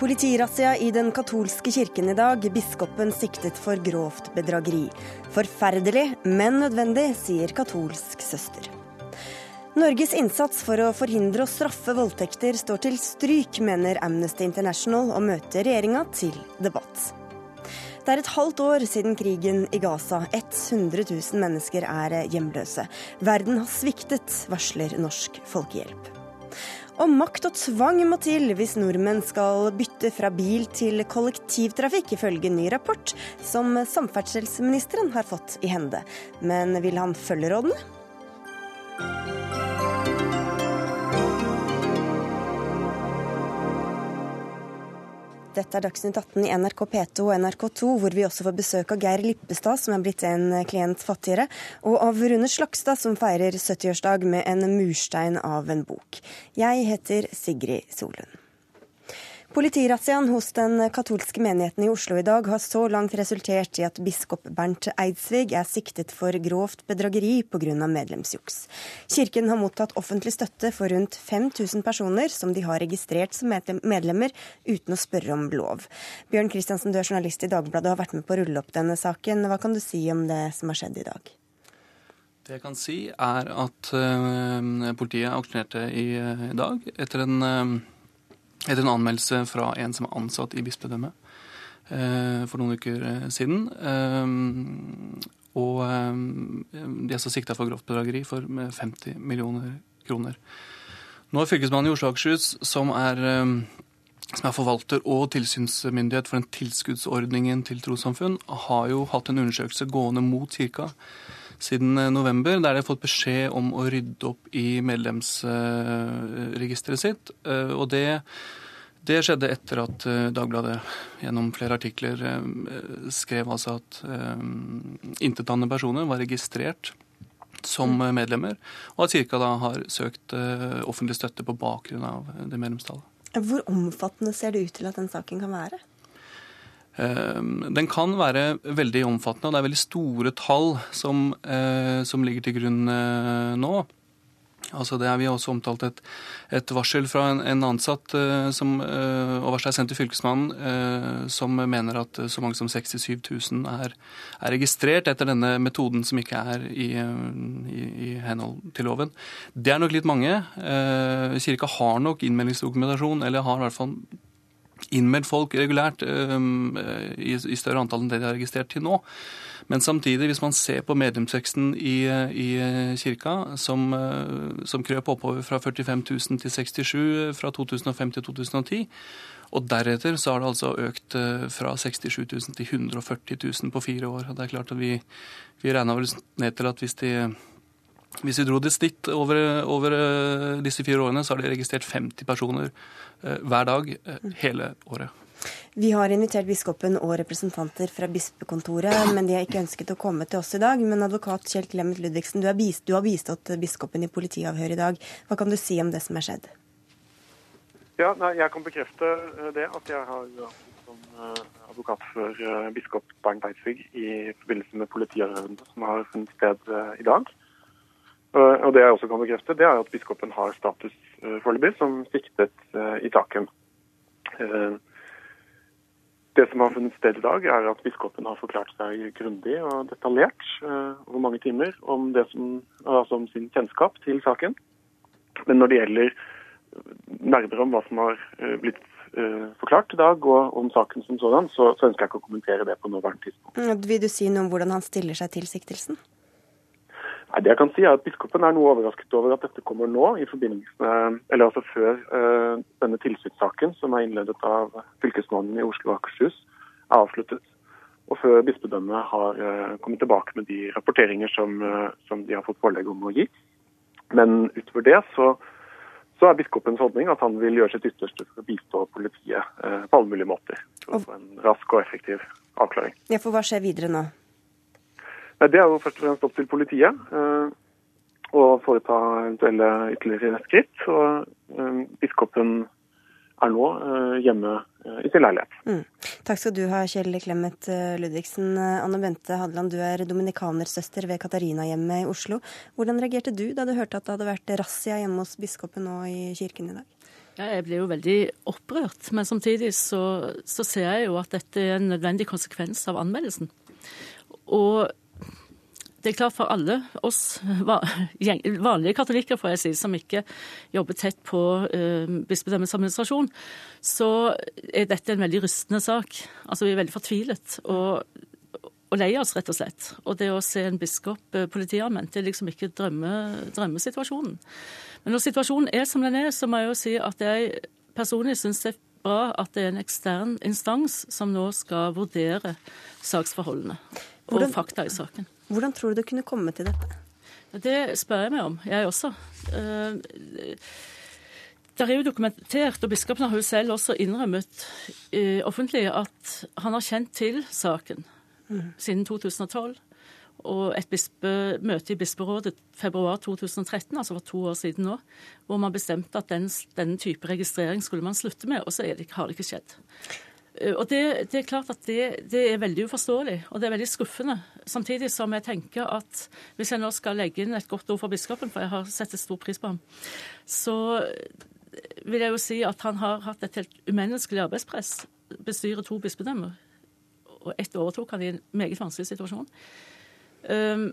Politirazzia i den katolske kirken i dag. Biskopen siktet for grovt bedrageri. Forferdelig, men nødvendig, sier katolsk søster. Norges innsats for å forhindre og straffe voldtekter står til stryk, mener Amnesty International, og møter regjeringa til debatt. Det er et halvt år siden krigen i Gaza. 100 000 mennesker er hjemløse. Verden har sviktet, varsler Norsk Folkehjelp. Og makt og tvang må til hvis nordmenn skal bytte fra bil til kollektivtrafikk, ifølge ny rapport som samferdselsministeren har fått i hende. Men vil han følge rådene? Dette er Dagsnytt 18 i NRK P2 og NRK2, hvor vi også får besøk av Geir Lippestad, som er blitt en klient fattigere, og av Rune Slagstad, som feirer 70-årsdag med en murstein av en bok. Jeg heter Sigrid Solund. Politirazziaen hos den katolske menigheten i Oslo i dag har så langt resultert i at biskop Bernt Eidsvig er siktet for grovt bedrageri pga. medlemsjuks. Kirken har mottatt offentlig støtte for rundt 5000 personer som de har registrert som medlemmer uten å spørre om lov. Bjørn Kristiansen, du er journalist i Dagbladet og har vært med på å rulle opp denne saken. Hva kan du si om det som har skjedd i dag? Det jeg kan si, er at uh, politiet aksjonerte i, uh, i dag etter en uh, etter en anmeldelse fra en som er ansatt i bispedømmet eh, for noen uker eh, siden. Eh, og de er så sikta for grovt bedrageri for 50 millioner kroner. Nå er Fylkesmannen i Oslo og Akershus, som er, som er forvalter og tilsynsmyndighet for den tilskuddsordningen til trossamfunn, har jo hatt en undersøkelse gående mot kirka siden november, der de har fått beskjed om å rydde opp i medlemsregisteret sitt. Eh, og det, det skjedde etter at eh, Dagbladet gjennom flere artikler eh, skrev altså at intetanende personer var registrert som medlemmer, og at kirka da har søkt offentlig støtte på bakgrunn av det medlemstallet. Hvor omfattende ser det ut til at den saken kan være? Ehm, den kan være veldig omfattende, og det er veldig store tall som, eh, som ligger til grunn eh, nå. Altså det er Vi har også omtalt et, et varsel fra en, en ansatt uh, som, uh, og varsel er sendt til Fylkesmannen, uh, som mener at så mange som 67 000 er, er, registrert etter denne metoden som ikke er i, i, i henhold til loven. Det er nok litt mange. Kirka har nok innmeldingsdokumentasjon, eller har i hvert fall innmeldt folk regulært i, i, større antall enn det de har registrert til nå. Men samtidig, hvis man ser på medlemsveksten i, i kirka, som, uh, som krøp oppover fra 45 000 til 67 fra 2005 til 2010, og deretter så har det altså økt fra 67 000 til 140 000 på fire år. Og det er klart at vi, vi regna vel ned til at hvis de hvis vi dro det snitt over, over, disse fire årene, så har de registrert 50 personer Eh, hver dag eh, hele året. Vi har invitert biskopen og representanter fra bispekontoret, men de har ikke ønsket å komme til oss i dag. Men advokat Kjell Clemet Ludvigsen, du, bist, du har bistått biskopen i politiavhør i dag. Hva kan du si om det som er skjedd? Ja, nei, Jeg kan bekrefte eh, det, at jeg har som advokat for biskop Bernt Eidsvig i forbindelse med politiavhørene som har funnet sted i dag. Og Det jeg også kan bekrefte, det er at biskopen har status uh, foreløpig som siktet uh, i saken. Det som har funnet sted i dag, er at biskopen har forklart seg grundig og detaljert over mange timer om, som, altså om, sin kjennskap til saken. Men når det gjelder nærmere om hva som har blitt forklart i dag, og om saken som sådan, så, så ønsker jeg ikke å kommentere det på nåværende tidspunkt. Vil du si noe om hvordan han stiller seg til siktelsen? Nei, det jeg kan si er at Biskopen er noe overrasket over at dette kommer nå, i forbindelse med, eller altså før uh, denne tilsynssaken som er innledet av fylkesmannen i Oslo og Akershus, er avsluttet. Og før bispedømmet har uh, kommet tilbake med de rapporteringer som, uh, som, de har fått pålegg om å gi. Men utover det så, så, er biskopens holdning at han vil gjøre sitt ytterste for å bistå politiet på alle mulige måter. For å få en rask og effektiv avklaring. Ja, For hva skjer videre nå? Det er jo først og fremst opp til politiet eh, å foreta eventuelle ytterligere skritt. Og eh, biskopen er nå eh, hjemme i sin leilighet. Mm. Takk skal du ha, Kjell Clemet Ludvigsen. Anne Bente Hadeland, du er dominikanersøster ved Katarinahjemmet i Oslo. Hvordan reagerte du da du hørte at det hadde vært razzia hjemme hos biskopen nå i kirken i dag? Ja, Jeg blir jo veldig opprørt, men samtidig så, så, ser jeg jo at dette er en nødvendig konsekvens av anmeldelsen. Og det er klart for alle oss vanlige katolikker får jeg si, som ikke jobber tett på uh, bispedømmets administrasjon, så er dette en veldig rystende sak. Altså Vi er veldig fortvilet og, og lei oss, rett og slett. Og det å se en biskop uh, politianmeldt, det er liksom ikke drømme, drømmesituasjonen. Men når situasjonen er som den er, så må jeg jo si at jeg personlig syns det er bra at det er en ekstern instans som nå skal vurdere saksforholdene og fakta i saken. Hvordan tror du det kunne komme til dette? Det spør jeg meg om, jeg også. Eh, det er jo dokumentert, og biskopen har jo selv også innrømmet uh, offentlig, at han har kjent til saken mm. siden 2012. Og et møte i Bisperådet februar 2013, altså for to år siden nå, hvor man bestemte at den, denne type registrering skulle man slutte med, og så det, har det ikke skjedd. Eh, og det, det, er klart at det, det, er veldig uforståelig, og det er veldig skuffende. Samtidig som jeg tenker at hvis jeg nå skal legge inn et godt ord for biskopen, for jeg har sett et stor pris på ham, så vil jeg jo si at han har hatt et helt umenneskelig arbeidspress. Bestyrer to bispedømmer, og ett overtok han i en meget vanskelig situasjon. Um,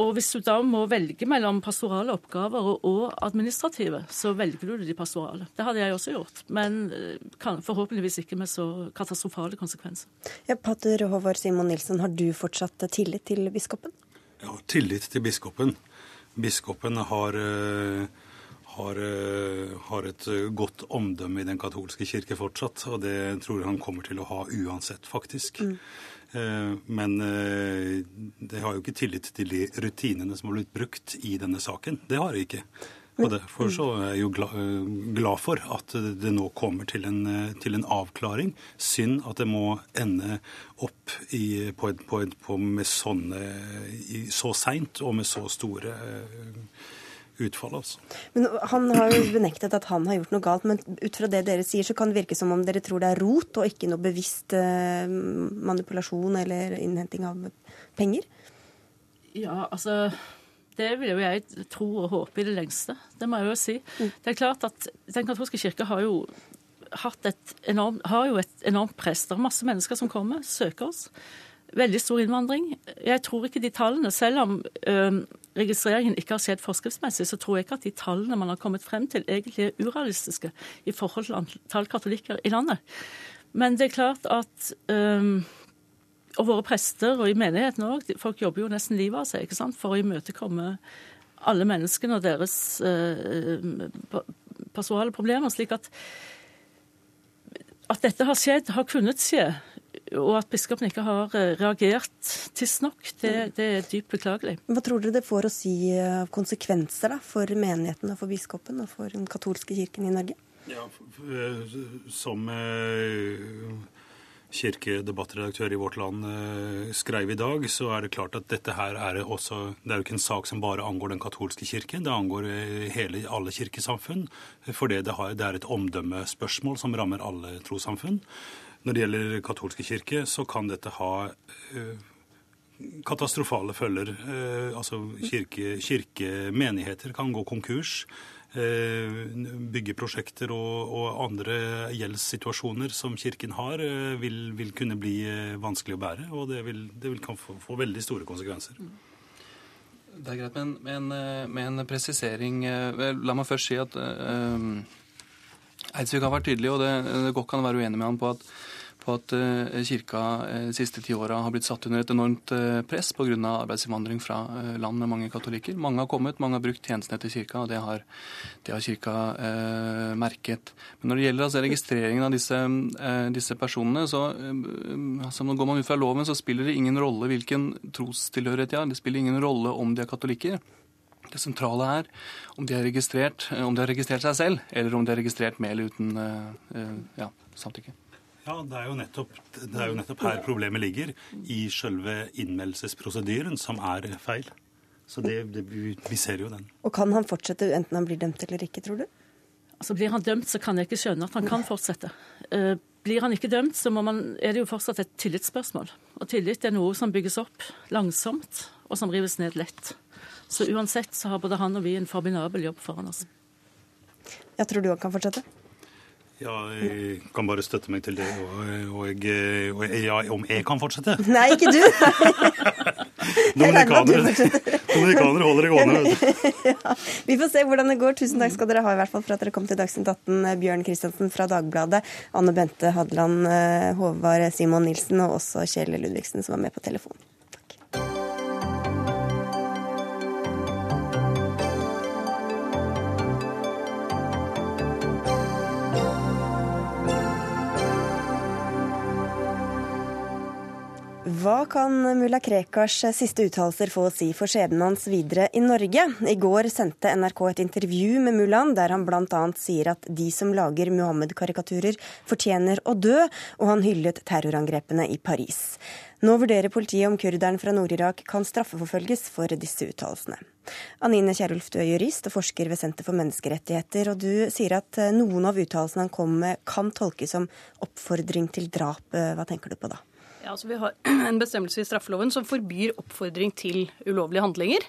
og hvis du da må velge mellom pastorale oppgaver og administrative, så velger du de pastorale. Det hadde jeg også gjort, men eh, kan, forhåpentligvis ikke med så katastrofale konsekvenser. Ja, Pater Håvard Simon Nilsen, har du fortsatt tillit til biskopen? Ja, tillit til biskopen. Biskopen har, eh, har, eh, har et godt omdømme i den katolske kirke fortsatt, og det tror jeg han kommer til å ha uansett, faktisk. Mm. Eh, men eh, det har jo ikke tillit til de rutinene som har blitt brukt i denne saken. Det har jeg ikke. Og derfor så er jeg jo eh, glad for at det nå kommer til en, til en avklaring. Synd at det må ende opp i, på, på, på med sånne, så seint og med så store utfall. Altså. Men Han har jo benektet at han har gjort noe galt, men ut fra det dere sier, så kan det virke som om dere tror det er rot og ikke noe bevisst eh, manipulasjon eller innhenting av penger? Ja, altså det vil jo jeg tro og håpe i det lengste. Det må jeg jo si. Mm. Det er klart at Den katolske kirke har jo hatt et enormt, har jo et enormt press. Det er masse mennesker som kommer, søker oss. Veldig stor innvandring. Jeg tror ikke de tallene, selv om øh, registreringen ikke har skjedd forskriftsmessig, så tror jeg ikke at de tallene man har kommet frem til, egentlig er urealistiske i forhold til antall katolikker i landet. Men det er klart at øh, Og våre prester, og i menigheten òg, folk jobber jo nesten livet av seg ikke sant, for å imøtekomme alle menneskene og deres øh, personale problemer. slik at at dette har skjedd, har kunnet skje, og at biskopen ikke har eh, reagert tidsnok, det, det er dypt beklagelig. Hva tror dere det får å si av konsekvenser da, for menigheten og for biskopen og for den katolske kirken i Norge? Ja, eh, Som eh, kirkedebattredaktør i Vårt Land skrev i dag, så er det klart at dette her er også Det er jo ikke en sak som bare angår den katolske kirken, det angår hele, alle kirkesamfunn. for det, har, det er et omdømmespørsmål som rammer alle trossamfunn. Når det gjelder katolske kirke, så kan dette ha uh, katastrofale følger. Uh, altså kirke, kirkemenigheter kan gå konkurs. Uh, byggeprosjekter og, og, andre gjeldssituasjoner som Kirken har, vil, vil, kunne bli vanskelig å bære. Og det vil, det vil kan få, få, veldig store konsekvenser. Det er greit, men med en, med en presisering La meg først si at um, Eidsvik har vært tydelig, og det, det godt kan være uenig med han på at på at eh, kirka eh, de siste ti åra har blitt satt under et enormt eh, press pga. arbeidsinnvandring fra land med mange katolikker. Mange har kommet, mange har brukt tjenestene til kirka, og det har, det har kirka eh, merket. Men når det gjelder altså, registreringen av disse, eh, disse personene, så eh, altså, går man ut fra loven, så spiller det ingen rolle hvilken trostilhørighet de har. Det spiller ingen rolle om de er katolikker. Det sentrale er om de har registrert, registrert seg selv, eller om de har registrert med eller uten ja, samtykke. Ja, det er, nettopp, det er, jo nettopp, her problemet ligger. I selve innmeldelsesprosedyren, som er feil. Så det, det, vi ser jo den. Og kan han fortsette enten han blir dømt eller ikke, tror du? Altså Blir han dømt, så kan jeg ikke skjønne at han kan fortsette. Eh, blir han ikke dømt, så man, er det jo fortsatt et tillitsspørsmål. Og tillit er noe som bygges opp langsomt, og som rives ned lett. Så uansett så har både han og vi en formidabel jobb foran oss. Ja, Tror du han kan fortsette? Ja, jeg kan bare støtte meg til det. Og, og, og ja, om jeg kan fortsette? Nei, ikke du! Dominikanere, dominikanere holder det gående. ja, vi får se hvordan det går. Tusen takk skal dere ha i hvert fall for at dere kom til Dagsnytt 18. Bjørn Kristiansen fra Dagbladet, Anne Bente Hadeland, eh, Håvard Simon Nilsen og også Kjell Ludvigsen som var med på telefon. Hva kan mulla Krekars siste uttalelser få å si for skjebnen hans videre i Norge? I går sendte NRK et intervju med mullaen der han bl.a. sier at de som lager Muhammed-karikaturer, fortjener å dø, og han hyllet terrorangrepene i Paris. Nå vurderer politiet om kurderen fra Nord-Irak kan straffeforfølges for disse uttalelsene. Anine Kierulf, du er jurist og forsker ved Senter for menneskerettigheter, og du sier at noen av uttalelsene han kom med kan tolkes som oppfordring til drap. Hva tenker du på da? Ja, altså Vi har en bestemmelse i straffeloven som forbyr oppfordring til ulovlige handlinger.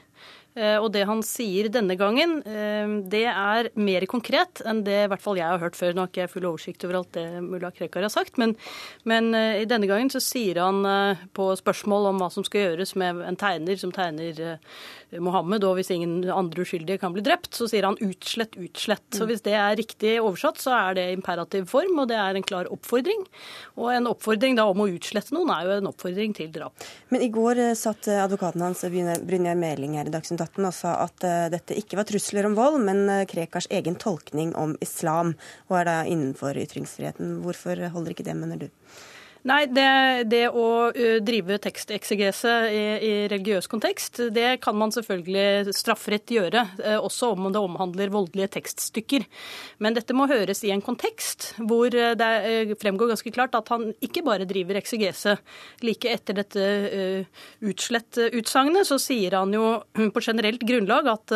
Eh, og det han sier denne gangen, eh, det er mer konkret enn det i hvert fall jeg har hørt før. Nå har ikke jeg full oversikt over alt det mulla Krekar har sagt, men, men eh, i denne gangen så sier han på spørsmål om hva som skal gjøres med en tegner som tegner Mohammed, og hvis ingen andre uskyldige kan bli drept, så sier han utslett, utslett. Så hvis det er riktig oversatt, så er det imperativ form, og det er en klar oppfordring. Og en oppfordring da om å utslette noen er jo en oppfordring til drap. Men i går satt advokaten hans Brynjar Meling her i Dagsnytt 18 og sa at uh, dette ikke var trusler om vold, men uh, Krekars egen tolkning om islam, og er da innenfor ytringsfriheten. Hvorfor holder ikke det, mener du? Nei, det, det å drive teksteksegese i, i, religiøs kontekst, det kan man selvfølgelig straffrett gjøre, også om det omhandler voldelige tekststykker. Men dette må høres i en kontekst hvor det fremgår ganske klart at han ikke bare driver eksegese. Like etter dette utslett-utsagnet så sier han jo på generelt grunnlag at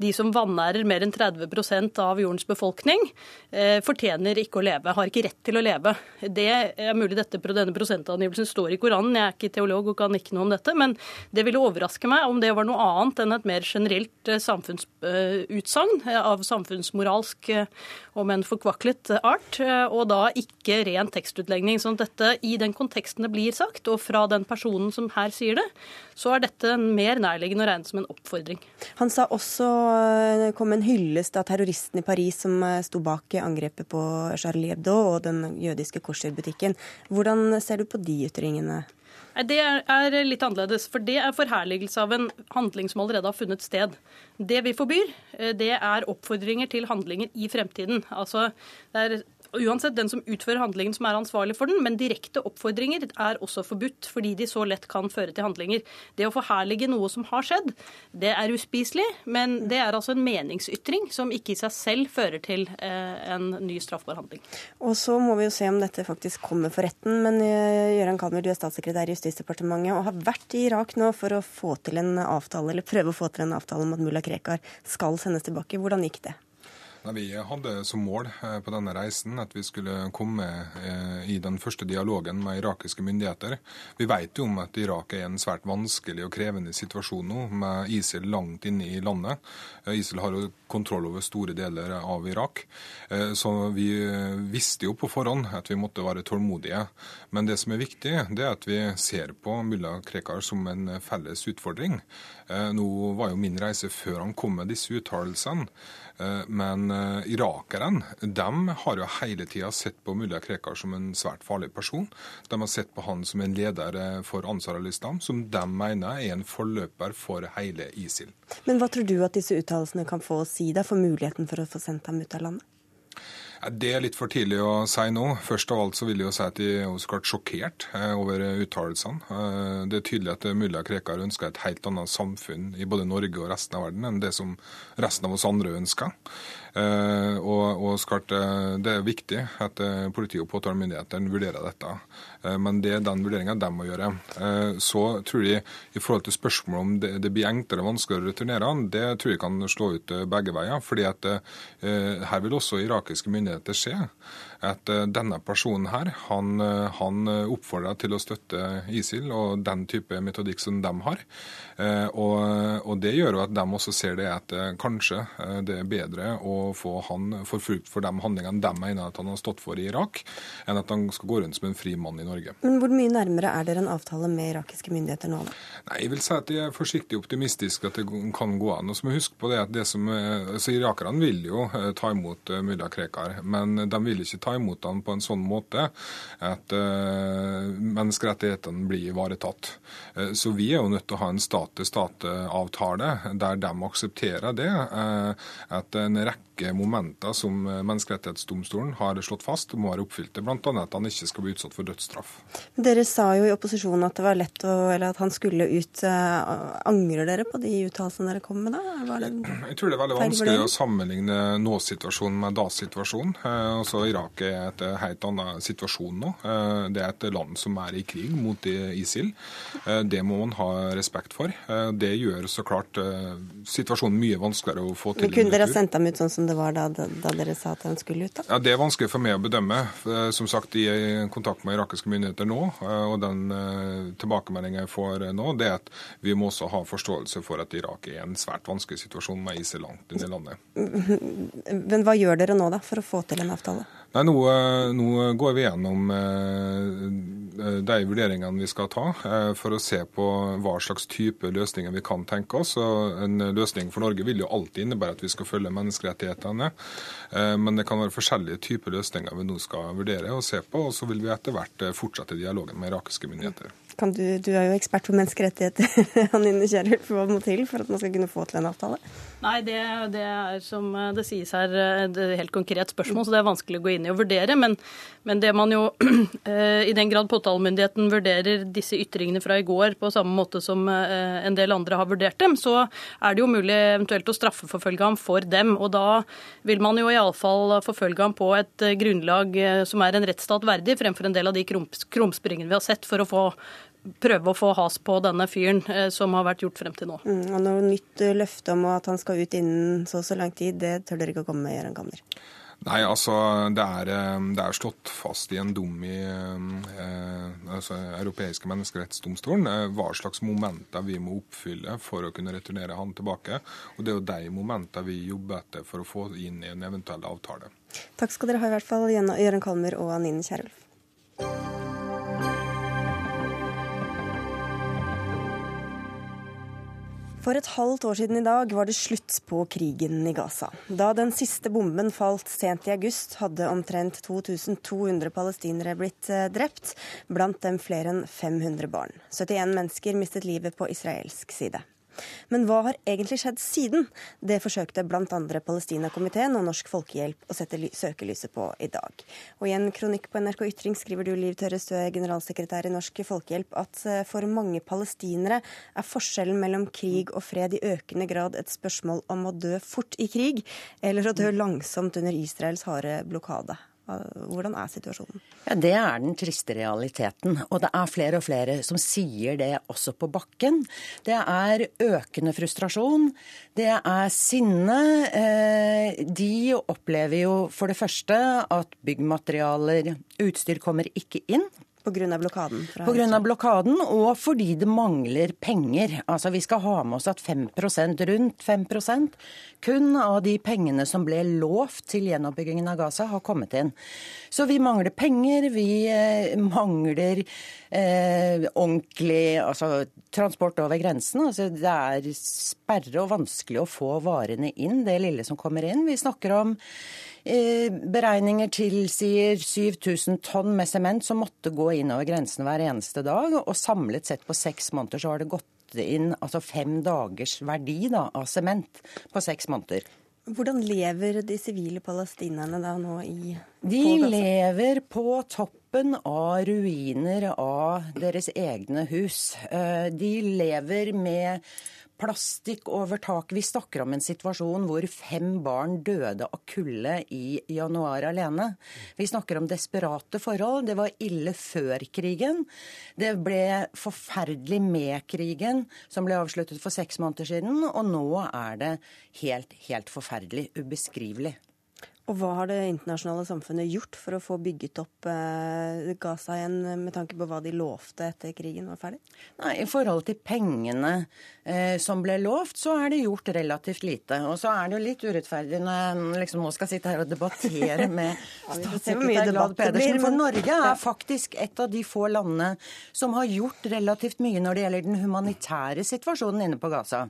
de som vanærer mer enn 30% av jordens befolkning, fortjener ikke å leve, har ikke rett til å leve. Det er mulig dette denne prosentangivelsen står i Koranen. Jeg er ikke teolog og kan ikke noe om dette, men det ville overraske meg om det var noe annet enn et mer generelt eh, samfunnsutsagn eh, av samfunnsmoralsk, eh, om enn forkvaklet art, og da ikke ren tekstutlegning. sånn at dette, i den konteksten det blir sagt, og fra den personen som her sier det, så er dette mer nærliggende å regne som en oppfordring. Han sa også det kom en hyllest av terroristen i Paris som sto bak angrepet på Charlie Hebdo og den jødiske korserbutikken. Hvordan hvordan ser du på de ytringene? Det er litt annerledes, for det er forherligelse av en handling som allerede har funnet sted. Det vi forbyr, eh, det er oppfordringer til handlinger i fremtiden. Altså, det er uansett den som utfører handlingen som er ansvarlig for den, men direkte oppfordringer er også forbudt fordi de så lett kan føre til handlinger. Det å forherlige noe som har skjedd, det er uspiselig, men det er altså en meningsytring som ikke i seg selv fører til eh, en ny straffbar handling. Og så må vi jo se om dette faktisk kommer for retten, men eh, Gøran Kalmer, du er statssekretær i Justisdepartementet og har vært i Irak nå for å få til en avtale, eller prøve å få til en avtale om at mulla Krekar skal sendes tilbake. Hvordan gikk det? Vi hadde som mål eh, på denne reisen at vi skulle komme eh, i den første dialogen med irakiske myndigheter. Vi vet jo om at Irak er en svært vanskelig og krevende situasjon nå, med ISIL langt inne i landet. Eh, ISIL har jo kontroll over store deler av Irak. Så vi visste jo på forhånd at vi måtte være tålmodige. Men det som er viktig, det er at vi ser på mulla Krekar som en felles utfordring. Nå var jo min reise før han kom med disse uttalelsene. Eh, men eh, irakerne de har jo hele tida sett på mulla Krekar som en svært farlig person. De har sett på han som en leder eh, for Ansar al-Islam, som de mener er en forløper for hele ISIL. Men hva tror du at disse uttalelsene kan få å si da for muligheten for å få sendt ham ut av landet? Det er litt for tidlig å si nå. Først av alt så vil jeg jo si at de er så klart sjokkert over uttalelsene. Det er tydelig at mulla Krekar ønsker et helt annet samfunn i både Norge og resten av verden enn det som resten av oss andre ønsker. Eh, og, og eh, Det er viktig at politiet politi og påtalemyndighetene vurderer dette. Men det er den vurderinga de må gjøre. Så tror jeg i forhold til spørsmålet om det, det blir enklere og vanskeligere å returnere, det tror jeg kan slå ut begge veier. fordi at her vil også irakiske myndigheter se at denne personen her, han, han oppfordrer til å støtte ISIL og den type metodikk som de har. Og, og, det gjør jo at de også ser det at kanskje det er bedre å få han forfulgt for de handlingene de mener at han har stått for i Irak, enn at han skal gå rundt som en fri mann i Norge. Men Hvor mye nærmere er dere en avtale med irakiske myndigheter nå? Da? Nei, Jeg vil si at jeg er forsiktig optimistisk at det kan gå an. Og så må huske på det at det som, altså Irakerne vil jo ta imot mulla Krekar, men de vil ikke ta imot han på en sånn måte at uh, menneskerettighetene blir ivaretatt. Uh, så vi er jo nødt til å ha en stat-til-stat-avtale der de aksepterer det. Uh, at en rekke momenter som Menneskerettighetsdomstolen har slått fast må være oppfylte, bl.a. at han ikke skal bli utsatt for dødsstraff. Dere sa jo i opposisjonen at det var lett å, eller at han skulle ut. Angrer dere på de uttalelsene dere kom med da? Jeg tror det er veldig vanskelig å sammenligne nå-situasjonen med da-situasjonen. Altså, Irak er et helt annen situasjon nå. Eh, det er et land som er i krig mot ISIL. Eh, det må man ha respekt for. Det gjør så klart situasjonen mye vanskeligere å få til. Men kunne dere ha sendt ham ut sånn som det var da, da, dere sa at han skulle ut? da? Ja, Det er vanskelig for meg å bedømme. Som sagt, i kontakt med irakiske myndigheter nå. Og den tilbakemeldingen jeg får nå, det er at vi må også ha forståelse for at Irak er i en svært vanskelig situasjon med ISIL langt inn i landet. Men hva gjør dere nå da for å få til en avtale? Nei, nå, nå, går vi gjennom eh, de vurderingene vi skal ta, eh, for å se på hva slags type løsninger vi kan tenke oss. Og en løsning for Norge vil jo alltid innebære at vi skal følge menneskerettighetene. Eh, men det kan være forskjellige typer løsninger vi nå skal vurdere og se på. Og så vil vi etter hvert fortsette dialogen med irakiske myndigheter. Du, du, er jo ekspert på menneskerettigheter. Anine Kierulf, hva må til for at man skal kunne få til en avtale? Nei, det, det, er som det sies her et helt konkret spørsmål, så det er vanskelig å gå inn i og vurdere. Men, men det man jo, eh, i den grad påtalemyndigheten vurderer disse ytringene fra i går på samme måte som eh, en del andre har vurdert dem, så er det jo mulig eventuelt å straffeforfølge ham for dem. Og da vil man jo iallfall forfølge ham på et eh, grunnlag som er en rettsstat verdig, fremfor en del av de krumspringene vi har sett for å få prøve å få has på denne fyren, eh, som har vært gjort frem til nå. Mm, og Noe nytt eh, løfte om at han skal ut innen så og så lang tid, det tør dere ikke å komme med, Gøran Kamner? Nei, altså det er, eh, det er, slått fast i en dom i eh, altså, europeiske menneskerettsdomstolen eh, hva slags momenter vi må oppfylle for å kunne returnere han tilbake. Og Det er jo de momentene vi jobber etter for å få inn i en eventuell avtale. Takk skal dere ha i hvert fall, Jøran Kalmer og Anine Kierulf. For et halvt år siden i dag var det slutt på krigen i Gaza. Da den siste bomben falt sent i august, hadde omtrent 2200 palestinere blitt eh, drept, blant dem flere enn 500 barn. 71 mennesker mistet livet på israelsk side. Men hva har egentlig skjedd siden? Det forsøkte bl.a. Palestinakomiteen og Norsk Folkehjelp å sette søkelyset på i dag. Og I en kronikk på NRK Ytring skriver du, Liv Tørre Støe, generalsekretær i Norsk Folkehjelp, at eh, for mange palestinere er forskjellen mellom krig og fred i økende grad et spørsmål om å dø fort i krig, eller å dø langsomt under Israels harde blokade. Hvordan er situasjonen? Ja, Det er den triste realiteten. Og det er flere og flere som sier det også på bakken. Det er økende frustrasjon. Det er sinne. Eh, de opplever jo for det første at byggmaterialer, utstyr, kommer ikke inn. Pga. blokaden? Pga. blokaden, og fordi det mangler penger. Altså Vi skal ha med oss at 5% rundt 5% kun av de pengene som ble lovt til gjenoppbyggingen av Gaza, har kommet inn. Så vi mangler penger, vi eh, mangler eh, ordentlig altså, transport over grensen. Altså, det er sperre og vanskelig å få varene inn, det lille som kommer inn. Vi snakker om beregninger tilsier 7000 tonn med sement som måtte gå inn over grensen hver eneste dag. Og samlet sett på seks måneder så har det gått inn altså fem dagers verdi da, av sement på seks måneder. Hvordan lever de sivile palestinerne da nå i De lever på toppen av ruiner av deres egne hus. Eh, de lever med plastikk over taket. Vi snakker om en situasjon hvor fem barn døde av kulde i januar alene. Vi snakker om desperate forhold. Det var ille før krigen. Det ble forferdelig med krigen, som ble avsluttet for seks måneder siden. Og nå er det helt, helt forferdelig. Ubeskrivelig. Og hva har det internasjonale samfunnet gjort for å få bygget opp eh, Gaza igjen, med tanke på hva de lovte etter krigen var ferdig? Nei, I forhold til pengene eh, som ble lovt, så er det gjort relativt lite. Og så er det jo litt urettferdig når jeg liksom nå skal sitte her og debattere med statssekretær Glad Pedersen. For Norge er faktisk et av de få landene som har gjort relativt mye når det gjelder den humanitære situasjonen inne på Gaza.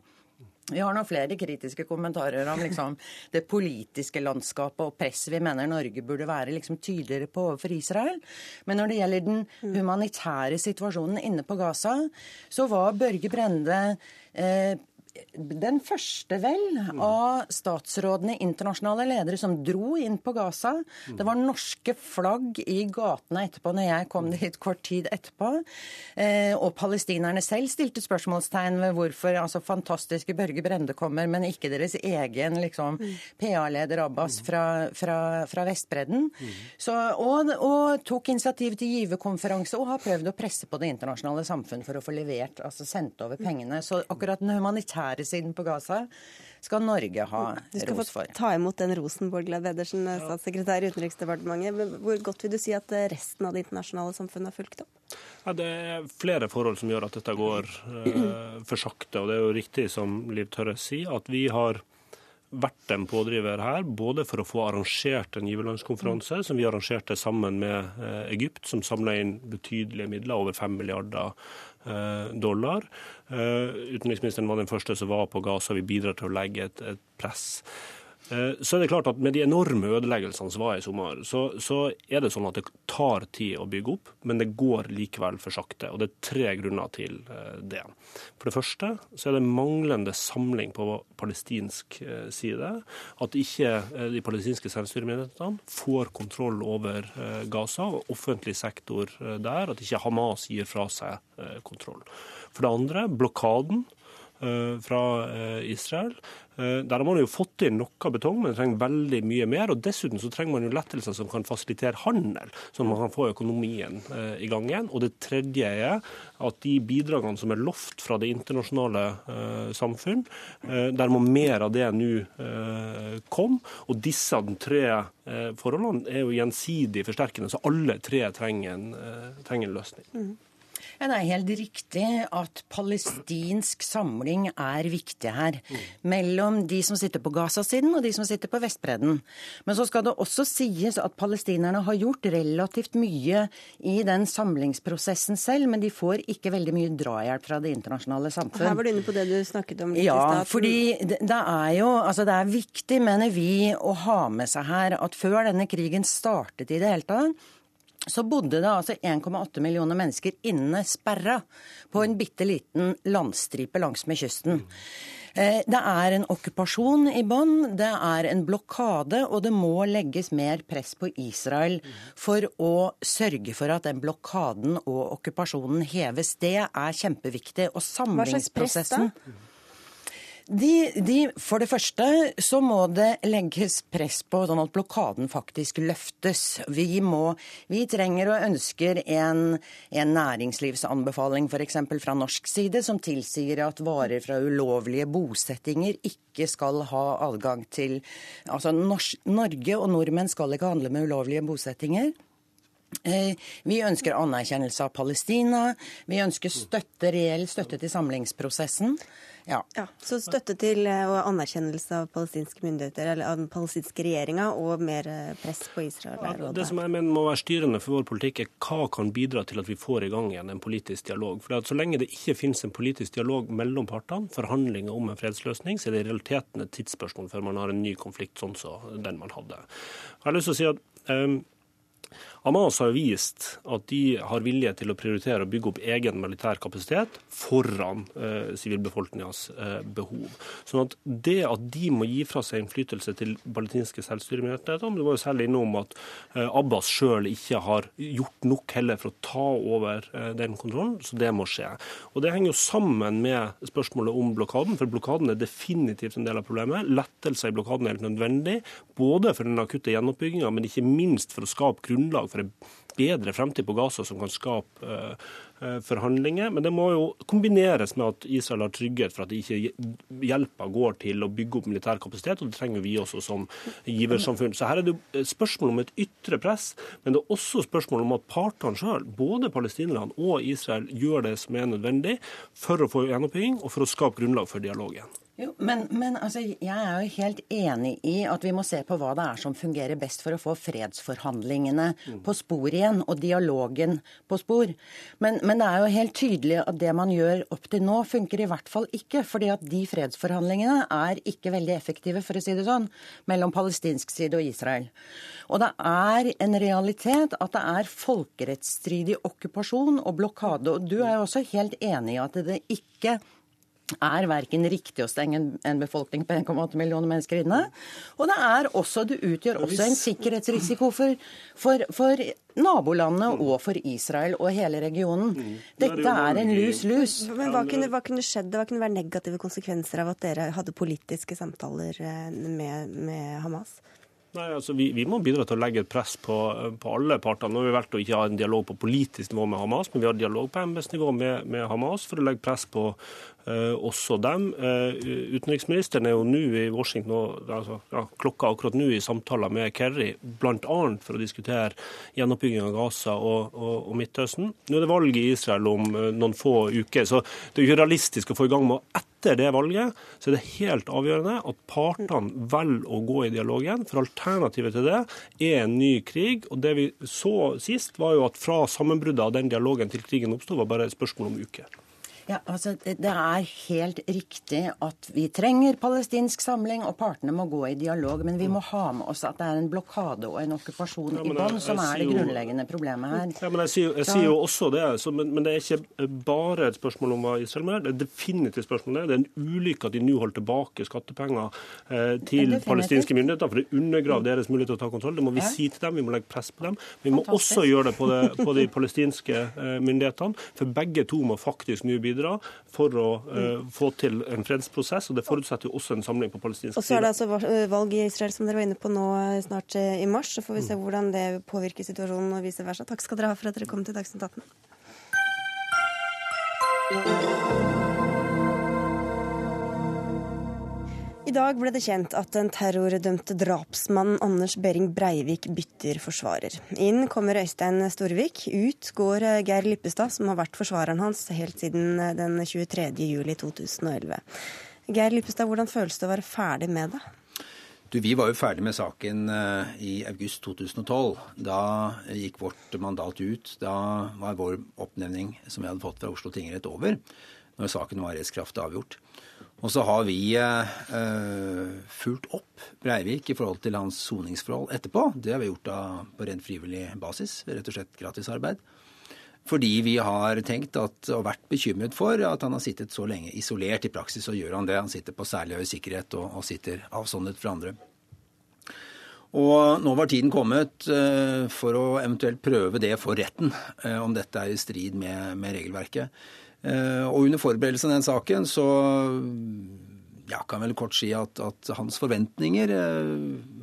Vi har nå flere kritiske kommentarer om liksom, det politiske landskapet og presset vi mener Norge burde være liksom, tydeligere på overfor Israel. Men når det gjelder den humanitære situasjonen inne på Gaza, så var Børge Brende eh, den første, vel, av statsrådene, internasjonale ledere, som dro inn på Gaza. Det var norske flagg i gatene etterpå, når jeg kom dit kort tid etterpå. Eh, og palestinerne selv stilte spørsmålstegn ved hvorfor altså fantastiske Børge Brende kommer, men ikke deres egen liksom, PA-leder Abbas fra, fra, fra Vestbredden. Så, og, og, tok initiativ til giverkonferanse og har prøvd å presse på det internasjonale samfunn for å få levert, altså sendt over pengene. Så akkurat den humanitære militære på Gaza skal Norge ha ros for. Du skal få ta imot den rosen, Bård Glad Pedersen, statssekretær i Utenriksdepartementet. Hvor godt vil du si at resten av det internasjonale samfunnet har fulgt opp? Ja, det er flere forhold som gjør at dette går eh, for sakte. og Det er jo riktig som Liv Tørre sier, at vi har vært en pådriver her, både for å få arrangert en giverlandskonferanse, som vi arrangerte sammen med eh, Egypt, som samla inn betydelige midler, over 5 milliarder eh, dollar. Eh, utenriksministeren var den første som var på Gaza. Vi bidrar til å legge et, et press. Eh, så er det klart at Med de enorme ødeleggelsene som var i sommer, så, så, er det sånn at det tar tid å bygge opp, men det går likevel for sakte. og Det er tre grunner til eh, det. For det første så er det manglende samling på palestinsk eh, side. At ikke de palestinske selvstyremyndighetene får kontroll over Gaza og offentlig sektor der. At ikke Hamas gir fra seg kontroll. For det andre blokaden fra Israel. Eh, der har man jo fått inn noe betong, men det trenger veldig mye mer. og Dessuten så trenger man jo lettelser som kan fasilitere handel, sånn at man kan få økonomien eh, i gang igjen. Og det tredje er at de bidragene som er lovt fra det internasjonale eh, samfunn, der må mer av det nå komme. Og disse tre forholdene er jo gjensidig forsterkende, så alle tre trenger en, trenger en løsning. Mm. Ja, Det er helt riktig at palestinsk samling er viktig her. Mellom de som sitter på Gaza-siden og de som sitter på Vestbredden. Men så skal det også sies at palestinerne har gjort relativt mye i den samlingsprosessen selv, men de får ikke veldig mye drahjelp fra det internasjonale samfunn. Her var du inne på det du snakket om litt ja, i stad. fordi det, det er jo altså det er viktig, mener vi, å ha med seg her at før denne krigen startet i det hele tatt, så bodde det altså 1,8 millioner mennesker inne, sperra, på en bitte liten landstripe langsmed kysten. Eh, det er en okkupasjon i bånn, det er en blokade, og det må legges mer press på Israel for å sørge for at den blokaden og okkupasjonen heves. Det er kjempeviktig. Og samlingsprosessen Hva slags press da? De, de, for det første så må det legges press på sånn at blokaden faktisk løftes. Vi, må, vi trenger og ønsker en, en næringslivsanbefaling f.eks. fra norsk side som tilsier at varer fra ulovlige bosettinger ikke skal ha adgang til Altså Norge og nordmenn skal ikke handle med ulovlige bosettinger. Eh, vi ønsker anerkjennelse av Palestina. Vi ønsker støtte, reell støtte til samlingsprosessen. Ja. ja. Så støtte til eh, og anerkjennelse av palestinske myndigheter, eller av den palestinske regjeringa, og mer eh, press på Israel? Ja, det som jeg mener må være styrende for vår politikk, er hva kan bidra til at vi får i gang igjen en politisk dialog. For Så lenge det ikke finnes en politisk dialog mellom partene, forhandlinger om en fredsløsning, så er det i realiteten et tidsspørsmål før man har en ny konflikt sånn som den man hadde. Jeg har lyst til å si at um, Hamas har vist at de har vilje til å prioritere å bygge opp egen militær kapasitet foran eh, sivilbefolkningas eh, behov. Sånn at Det at de må gi fra seg innflytelse til palestinske selvstyremyndigheter Du var jo særlig innom at eh, Abbas sjøl ikke har gjort nok heller for å ta over eh, den kontrollen, så det må skje. Og Det henger jo sammen med spørsmålet om blokaden, for blokaden er definitivt en del av problemet. Lettelser i blokaden er helt nødvendig, både for den akutte gjenoppbygginga, men ikke minst for å skape grunnlag for en bedre fremtid på Gaza som kan skape uh, forhandlinger. Men det må jo kombineres med at Israel har trygghet for at ikke hjelpa går til å bygge opp militær kapasitet, og det trenger vi også som giversamfunn. Så her er det spørsmål om et ytre press, men det er også spørsmål om at partene sjøl, både palestinerne og Israel, gjør det som er nødvendig for å få gjenoppbygging og for å skape grunnlag for dialogen. Jo, men, men altså, jeg er jo helt enig i at vi må se på hva det er som fungerer best for å få fredsforhandlingene mm. på spor igjen, og dialogen på spor. Men, men, det er jo helt tydelig at det man gjør opp til nå, funker i hvert fall ikke. fordi at de fredsforhandlingene er ikke veldig effektive, for å si det sånn, mellom palestinsk side og Israel. Og det er en realitet at det er folkerettsstridig okkupasjon og blokade. Og du er jo også helt enig i at det ikke er verken riktig å stenge en befolkning på 1,8 millioner mennesker inne. Og det er også, det utgjør også en sikkerhetsrisiko for, for, for nabolandene og for Israel og hele regionen. Mm. Dette er en lus-lus. Men hva kunne, hva kunne, skjedd? Hva kunne være negative konsekvenser av at dere hadde politiske samtaler eh, med, med Hamas? Nei, altså vi, vi, må bidra til å legge et press på, på alle parter. Nå har vi valgt å ikke ha en dialog på politisk nivå med Hamas, men vi har dialog på embetsnivå med, med Hamas for å legge press på også dem. Uh, utenriksministeren er jo nå i Washington, altså, ja, klokka akkurat nå i samtaler med Kerry, bl.a. for å diskutere gjenoppbygging av Gaza og, og, og, Midtøsten. Nå er det valg i Israel om uh, noen få uker, så det er ikke realistisk å få i gang med å etter det valget så er det helt avgjørende at partene velger å gå i dialogen. For alternativet til det er en ny krig. Og det vi så sist, var jo at fra sammenbruddet av den dialogen til krigen oppsto, var bare et spørsmål om uker. Ja, altså Det er helt riktig at vi trenger palestinsk samling, og partene må gå i dialog. Men vi må ha med oss at det er en blokade og en okkupasjon ja, i bånn som er det grunnleggende problemet her. Ja, men Jeg sier, jeg sier jo også det, så, men, men, det er ikke bare et spørsmål om hva Israel mener. Det er definitivt spørsmål om det. Det er en ulykke at de nå holder tilbake skattepenger eh, til palestinske myndigheter, for det undergraver deres mulighet til å ta kontroll. Det må vi ja. si til dem, vi må legge press på dem. Vi må Fantastisk. også gjøre det på, det på de palestinske eh, myndighetene, for begge to må faktisk nå bidra bidra for å uh, få til en fredsprosess. og Det forutsetter jo også en samling på palestinsk side. Og så er det altså valg i Israel som dere var inne på nå eh, snart eh, i mars. Så får vi se mm. hvordan det påvirker situasjonen og vice versa. Takk skal dere ha for at dere kom til Dagsnytt 18. I dag ble det kjent at den terrordømte drapsmannen Anders Behring Breivik bytter forsvarer. Inn kommer Øystein Storvik. Ut går Geir Lippestad, som har vært forsvareren hans helt siden den 23. juli 2011. Geir Lippestad, hvordan føles det å være ferdig med det? Du, Vi var jo ferdig med saken eh, i august 2012. Da gikk vårt mandat ut. Da var vår oppnevning som vi hadde fått fra Oslo tingrett over, når saken var rettskraftig avgjort. Og så har vi eh, fulgt opp Breivik i forhold til hans soningsforhold etterpå. Det har vi gjort da på rent frivillig basis. Rett og slett gratisarbeid. Fordi vi har tenkt at, og vært bekymret for at han har sittet så lenge isolert. I praksis så gjør han det. Han sitter på særlig høy sikkerhet og, og sitter avsondret fra andre. Og nå var tiden kommet uh, for å eventuelt prøve det for retten, uh, om dette er i strid med, med regelverket. Eh, og under forberedelsen av den saken så ja, kan vel kort si at, at, hans forventninger eh,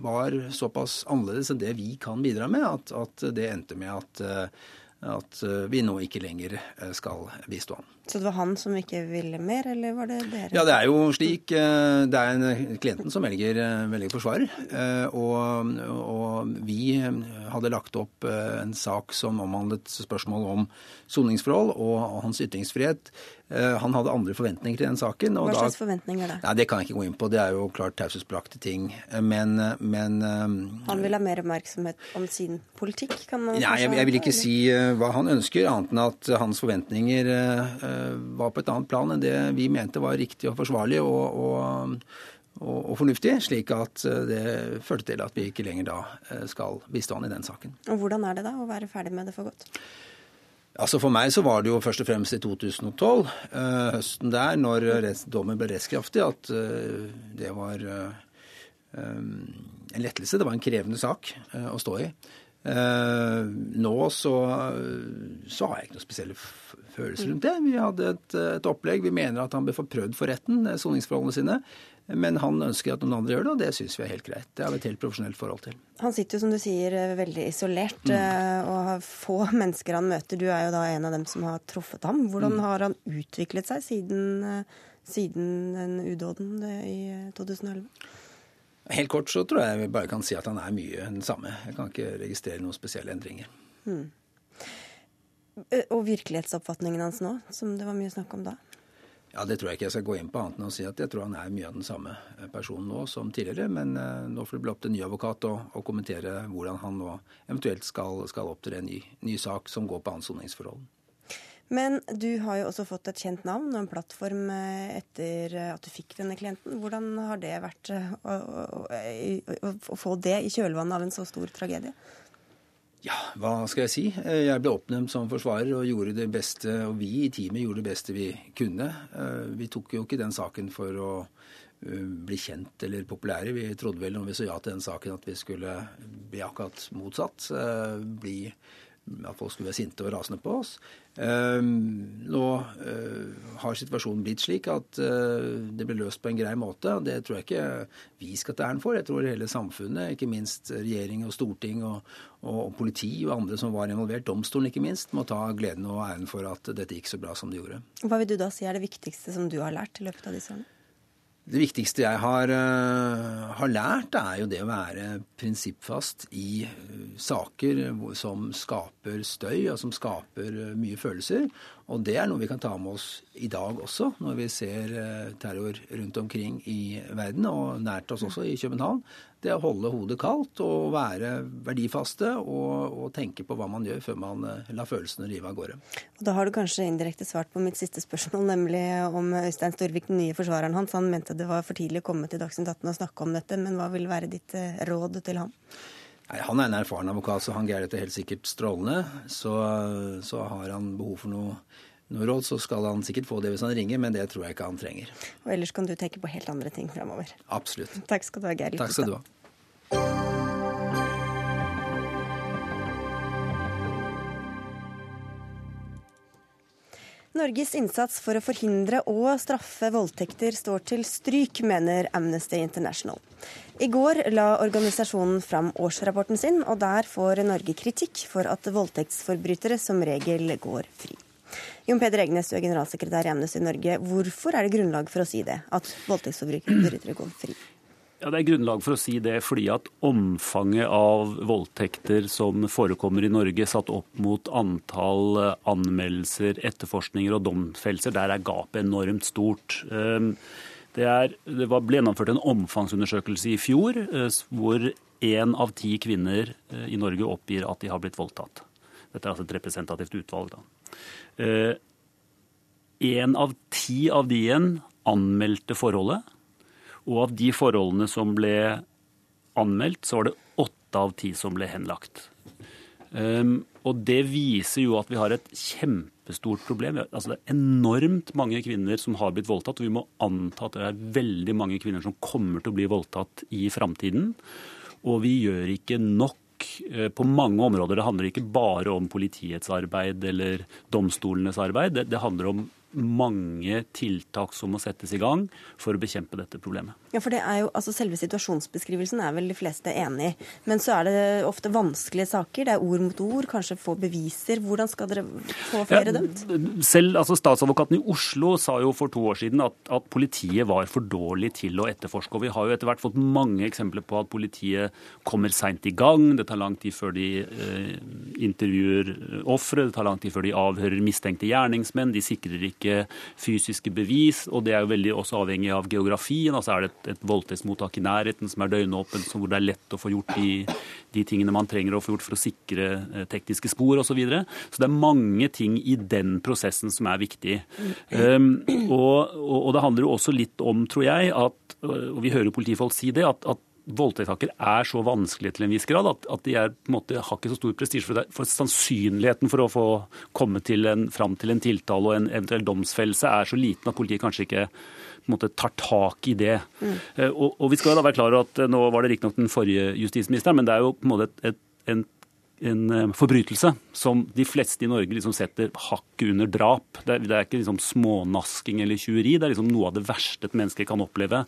var såpass annerledes enn det vi kan bidra med, at, at det endte med at, eh, at vi nå ikke lenger skal bistå han. Så det var han som ikke ville mer, eller var det dere? Ja, det er jo slik. Eh, det er en, klienten som velger, eh, velger forsvarer. Eh, og, og, vi hadde lagt opp en sak som omhandlet spørsmål om soningsforhold og hans ytringsfrihet. Han hadde andre forventninger til den saken. Hva slags da, forventninger da? Nei, Det kan jeg ikke gå inn på. Det er jo klart taushetsbelagte ting. Men, men Han vil ha mer oppmerksomhet om sin politikk? kan man Nei, jeg, jeg vil ikke si hva han ønsker, annet enn at hans forventninger var på et annet plan enn det vi mente var riktig og forsvarlig og, og, og, fornuftig, slik at eh, det førte til at vi ikke lenger da eh, skal bistå han i den saken. Og Hvordan er det da å være ferdig med det for godt? Altså For meg så var det jo først og fremst i 2012, eh, høsten der, når dommen ble rettskraftig, at det var en lettelse. Det var en krevende sak å stå i. Eh, nå så, så, har jeg ikke noe spesielle følelser rundt det. Vi hadde et, et, opplegg. Vi mener at han bør få prøvd for retten soningsforholdene sine. Men han ønsker at noen andre gjør det, og det syns vi er helt greit. Det har vi et helt profesjonelt forhold til. Han sitter jo, som du sier, veldig isolert mm. og har få mennesker han møter. Du er jo da en av dem som har truffet ham. Hvordan mm. har han utviklet seg siden, siden den udåden i 2011? Helt kort så tror jeg vi bare kan si at han er mye den samme. Jeg kan ikke registrere noen spesielle endringer. Mm. Og virkelighetsoppfatningen hans nå, som det var mye snakk om da? Ja, Det tror jeg ikke jeg skal gå inn på, annet enn å si at jeg tror han er mye av den samme personen nå som tidligere. Men uh, nå får det bli opp til ny advokat å, å kommentere hvordan han nå eventuelt skal, skal opptre en ny, ny, sak som går på ansoningsforhold. Men du har jo også fått et kjent navn og en plattform eh, etter at du fikk denne klienten. Hvordan har det vært eh, å, å, å, å få det i kjølvannet av en så stor tragedie? Ja, hva skal jeg si? Eh, jeg ble oppnevnt som forsvarer og gjorde det beste, og vi i teamet gjorde det beste vi kunne. Vi tok jo ikke den saken for å bli kjent eller populære. Vi trodde vel når vi så ja til den saken at vi skulle bli akkurat motsatt. Bli at folk skulle være sinte og rasende på oss. Ehm, nå eh, har situasjonen blitt slik at eh, det ble løst på en grei måte. Det tror jeg ikke vi skal ta æren for. Jeg tror hele samfunnet, ikke minst regjering og storting og, og, politi og andre som var involvert, domstolen ikke minst, må ta gleden og æren for at dette gikk så bra som det gjorde. Hva vil du da si er det viktigste som du har lært i løpet av disse årene? Det viktigste jeg har, uh, har, lært, er jo det å være prinsippfast i uh, saker som skaper støy, og som skaper uh, mye følelser. Og det er noe vi kan ta med oss i dag også, når vi ser terror rundt omkring i verden, og nært oss også i København det å holde hodet kaldt og være verdifaste og, og, tenke på hva man gjør før man eh, lar følelsene rive av gårde. Og da har du kanskje indirekte svart på mitt siste spørsmål, nemlig om Øystein Storvik, den nye forsvareren hans. Han mente det var for tidlig å komme til Dagsnytt 18 og snakke om dette, men hva vil være ditt eh, råd til ham? Nei, Han er en erfaren advokat, så han greier dette helt sikkert strålende. Så, så har han behov for noe noe råd, så skal han sikkert få det hvis han ringer, men det tror jeg ikke han trenger. Og ellers kan du tenke på helt andre ting framover. Absolutt. Takk skal du ha, Geir Takk skal du ha. Norges innsats for å forhindre og straffe voldtekter står til stryk, mener Amnesty International. I går la organisasjonen fram årsrapporten sin, og der får Norge kritikk for at voldtektsforbrytere som regel går fri. Jon Peder Egnes, du er generalsekretær i Amnesty Norge. Hvorfor er det grunnlag for å si det, at voldtektsforbrytere går fri? Ja, Det er grunnlag for å si det fordi at omfanget av voldtekter som forekommer i Norge, satt opp mot antall anmeldelser, etterforskninger og domfellelser, der er gapet enormt stort. Ehm, det, er, det ble gjennomført en omfangsundersøkelse i fjor eh, hvor én av ti kvinner eh, i Norge oppgir at de har blitt voldtatt. Dette er altså et representativt utvalg. da. Én eh, av ti av de igjen anmeldte forholdet. Og av de forholdene som ble anmeldt, så var det åtte av ti som ble henlagt. Um, og det viser jo at vi har et kjempestort problem. Altså, det er enormt mange kvinner som har blitt voldtatt, og vi må anta at det er veldig mange kvinner som kommer til å bli voldtatt i framtiden. Og vi gjør ikke nok Eh, på mange områder. Det handler ikke bare om politiets arbeid eller domstolenes arbeid. Det, det handler om mange tiltak som må settes i gang for å bekjempe dette problemet. Ja, for det er jo, altså Selve situasjonsbeskrivelsen er vel de fleste enig i. Men så er det ofte vanskelige saker. Det er ord mot ord, kanskje få beviser. Hvordan skal dere få flere ja, dømt? Selv altså Statsadvokaten i Oslo sa jo for to år siden at, at, politiet var for dårlig til å etterforske. Og vi har jo etter hvert fått mange eksempler på at politiet kommer seint i gang. Det tar lang tid før de eh, intervjuer ofre, det tar lang tid før de avhører mistenkte gjerningsmenn. De sikrer ikke ikke fysiske bevis, og det er jo veldig også avhengig av geografien. altså Er det et, et voldtektsmottak i nærheten som er døgnåpent, hvor det er lett å få gjort de, de tingene man trenger å få gjort for å sikre eh, tekniske spor osv. Så, videre. så det er mange ting i den prosessen som er viktig. Um, og, og, og, det handler jo også litt om, tror jeg, at, og vi hører politifolk si det, at, at voldtektssaker er så vanskelige til en viss grad at, at de er, måte, har ikke så stor prestisje. For, for, sannsynligheten for å få komme til en, fram til en tiltale og en eventuell domsfellelse er så liten at politiet kanskje ikke måte, tar tak i det. Mm. Uh, og, og, vi skal da være klar over at uh, Nå var det riktignok den forrige justisministeren, men det er jo på en måte et, et, en en eh, forbrytelse som de fleste i Norge liksom setter hakket under drap. Det er, det er ikke liksom smånasking eller tjuveri, det er liksom noe av det verste et menneske kan oppleve.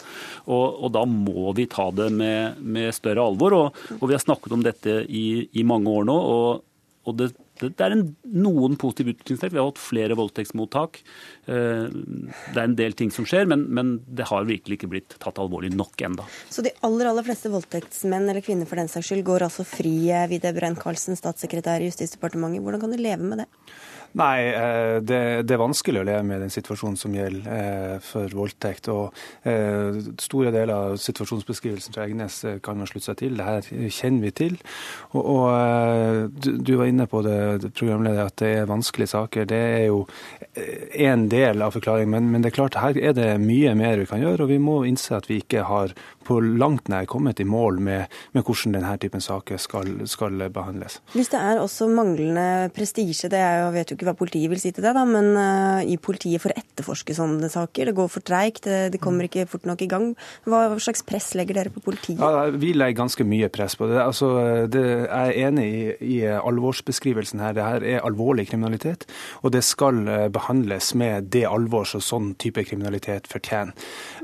Og, og da må vi ta det med, med større alvor. Og, og, vi har snakket om dette i, i mange år nå. og, og det det er en, noen positive utviklingstrekk. Vi har hatt flere voldtektsmottak. Eh, det er en del ting som skjer, men, men, det har virkelig ikke blitt tatt alvorlig nok enda. Så de aller aller fleste voldtektsmenn eller -kvinner for den saks skyld går altså fri, eh, Vide Brein-Karlsen, statssekretær i Justisdepartementet. Hvordan kan du leve med det? Nei, eh, det, det, er vanskelig å leve med den situasjonen som gjelder eh, for voldtekt. og eh, Store deler av situasjonsbeskrivelsen til Egnes kan man slutte seg til. Det her kjenner vi til. Og, og du, var inne på det, programleder, at det er vanskelige saker. Det er jo en del av forklaringen, men, men det er klart her er det mye mer vi kan gjøre. Og vi må innse at vi ikke har på langt nær kommet i mål med, med hvordan denne typen saker skal, skal, behandles. Hvis det er også manglende prestisje, det er jo, vet jo ikke hva politiet vil si til det, da, men uh, i politiet for å etterforske sånne saker, det går for treigt, det, det, kommer ikke fort nok i gang. Hva slags press legger dere på politiet? Ja, vi legger ganske mye press på det. Altså, det jeg er enig i, i alvorsbeskrivelsen her. Det her er alvorlig kriminalitet, og det skal eh, behandles med det alvor som sånn type kriminalitet fortjener.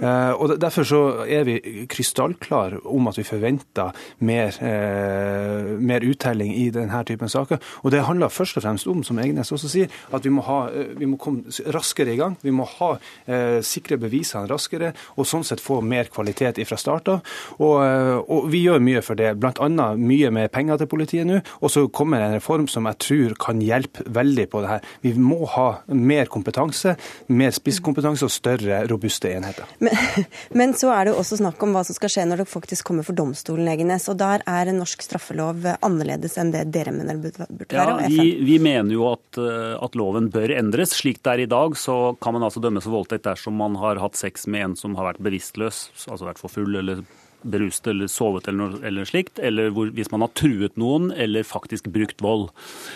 Uh, og Derfor så er vi krystallklar om at vi forventer mer, uh, mer, uttelling i denne typen saker. Og Det handler først og fremst om, som Egnes også sier, at vi må, ha, eh, vi må komme raskere i gang. Vi må ha eh, sikre bevisene raskere, og sånn sett få mer kvalitet fra start av. Og, eh, og, vi gjør mye for det, bl.a. mye med penger til politiet nå. Og så kommer en reform som jeg tror kan hjelpe veldig på det her. Vi må ha mer kompetanse, mer spisskompetanse og større robuste enheter. Men, men så er det jo også snakk om hva som skal skje når det faktisk kommer for domstolen, Egenes. Og der er norsk straffelov annerledes enn det dere mener burde være? Ja, vi, vi, mener jo at, eh, at, loven bør endres. Slik det er i dag, så kan man altså dømmes for voldtekt dersom man har hatt sex med en som har vært bevisstløs, altså vært for full eller beruset eller sovet eller noe eller slikt, eller hvor, hvis man har truet noen eller faktisk brukt vold.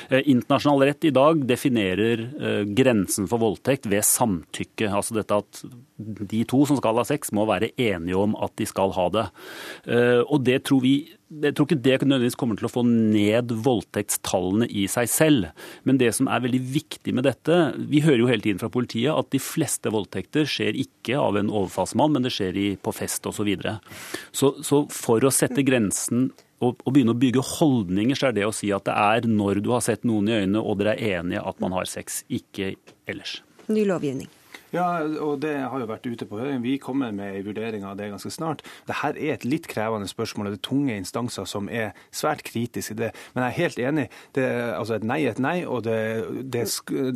Eh, internasjonal rett i dag definerer eh, grensen for voldtekt ved samtykke. Altså dette at de to som skal ha sex, må være enige om at de skal ha det. Eh, og det tror vi jeg tror ikke det nødvendigvis kommer til å få ned voldtektstallene i seg selv. Men det som er veldig viktig med dette Vi hører jo hele tiden fra politiet at de fleste voldtekter skjer ikke av en overfallsmann, men det skjer i, på fest osv. Så, videre. så Så for å sette grensen og, og begynne å bygge holdninger, så er det å si at det er når du har sett noen i øynene og dere er enige at man har sex, ikke ellers. Ny lovgivning. Ja, og det har jo vært ute på høring. Vi kommer med en vurdering av det ganske snart. Dette er et litt krevende spørsmål, og det er tunge instanser som er svært kritiske i det. Men jeg er helt enig. Det, altså Et nei er et nei, og det, det,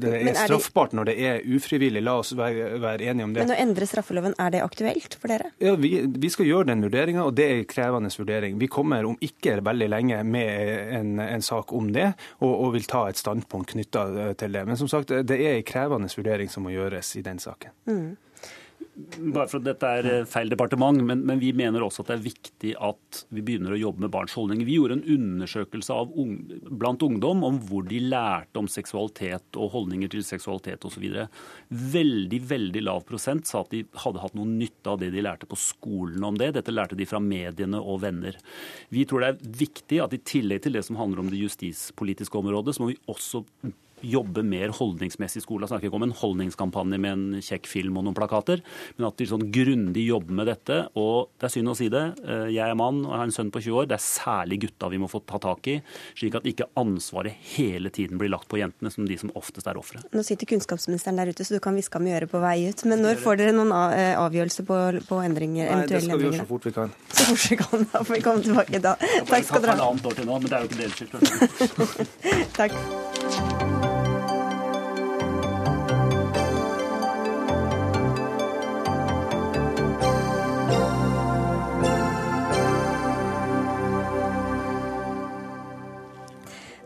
det er, er straffbart når det er ufrivillig. La oss være, være, enige om det. Men å endre straffeloven, er det aktuelt for dere? Ja, Vi, vi skal gjøre den vurderinga, og det er en krevende vurdering. Vi kommer om ikke veldig lenge med en, en sak om det, og, og, vil ta et standpunkt knytta til det. Men som sagt, det er en krevende vurdering som må gjøres i den saken. Mm. Bare for at Dette er eh, feil departement, men, men, vi mener også at det er viktig at vi begynner å jobbe med barns holdninger. Vi gjorde en undersøkelse ung, blant ungdom om hvor de lærte om seksualitet og holdninger til seksualitet osv. Veldig veldig lav prosent sa at de hadde hatt noe nytte av det de lærte på skolen om det. Dette lærte de fra mediene og venner. Vi tror det er viktig at i tillegg til det som handler om det justispolitiske området, så må vi også jobbe mer holdningsmessig i skolen. Jeg snakker ikke om en holdningskampanje med en kjekk film og noen plakater, men at de sånn grundig jobber med dette. Og det er synd å si det, eh, jeg er mann og jeg har en sønn på 20 år. Det er særlig gutta vi må få ta tak i, slik at ikke ansvaret hele tiden blir lagt på jentene, som de som oftest er ofre. Nå sitter kunnskapsministeren der ute, så du kan hviske ham i øret på vei ut. Men når får dere noen avgjørelse avgjørelser på, på endringer? Nei, det skal vi gjøre så fort vi kan. Så fort vi kan, da får vi komme tilbake da. Takk skal dere ha. Det år til nå, men det er jo ikke deres skyld. Takk.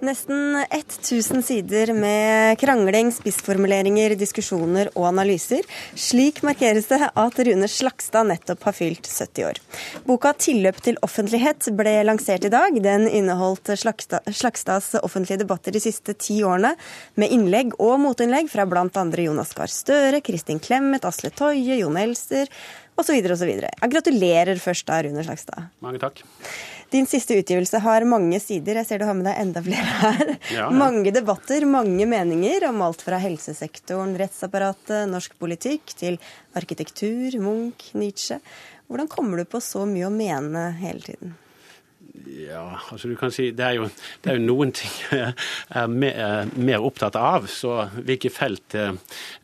Nesten 1000 sider med krangling, spissformuleringer, diskusjoner og analyser. Slik markeres det at Rune Slagstad nettopp har fylt 70 år. Boka 'Tilløp til offentlighet' ble lansert i dag. Den inneholdt Slagstads offentlige debatter de siste ti årene, med innlegg og motinnlegg fra bl.a. Jonas Gahr Støre, Kristin Clemet, Asle Toje, Jon Elster osv. osv. Gratulerer først da, Rune Slagstad. Mange takk. Din siste utgivelse har mange sider. Jeg ser du har med deg enda flere her. Ja. Mange debatter, mange meninger om alt fra helsesektoren, rettsapparatet, norsk politikk til arkitektur, Munch, Nietzsche. Hvordan kommer du på så mye å mene hele tiden? Ja, altså du kan si Det er jo, det er jo noen ting jeg er er mer opptatt av. Så hvilke felt eh,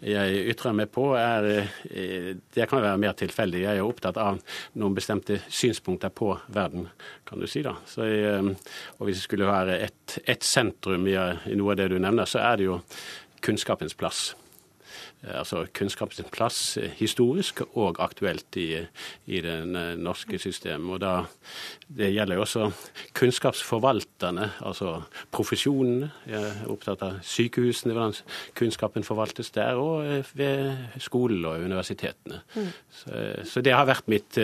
jeg ytrer meg på, er, eh, det kan være mer tilfeldig. Jeg er opptatt av noen bestemte synspunkter på verden, kan du si. da. Jeg, eh, og Hvis det skulle være et, et sentrum i, i noe av det du nevner, så er det jo kunnskapens plass altså kunnskapens plass historisk og aktuelt i, i det norske systemet. Og da, Det gjelder jo også kunnskapsforvalterne, altså profesjonene. Jeg er opptatt av sykehusene, hvordan kunnskapen forvaltes der, og ved skolen og universitetene. Mm. Så, så, det har vært mitt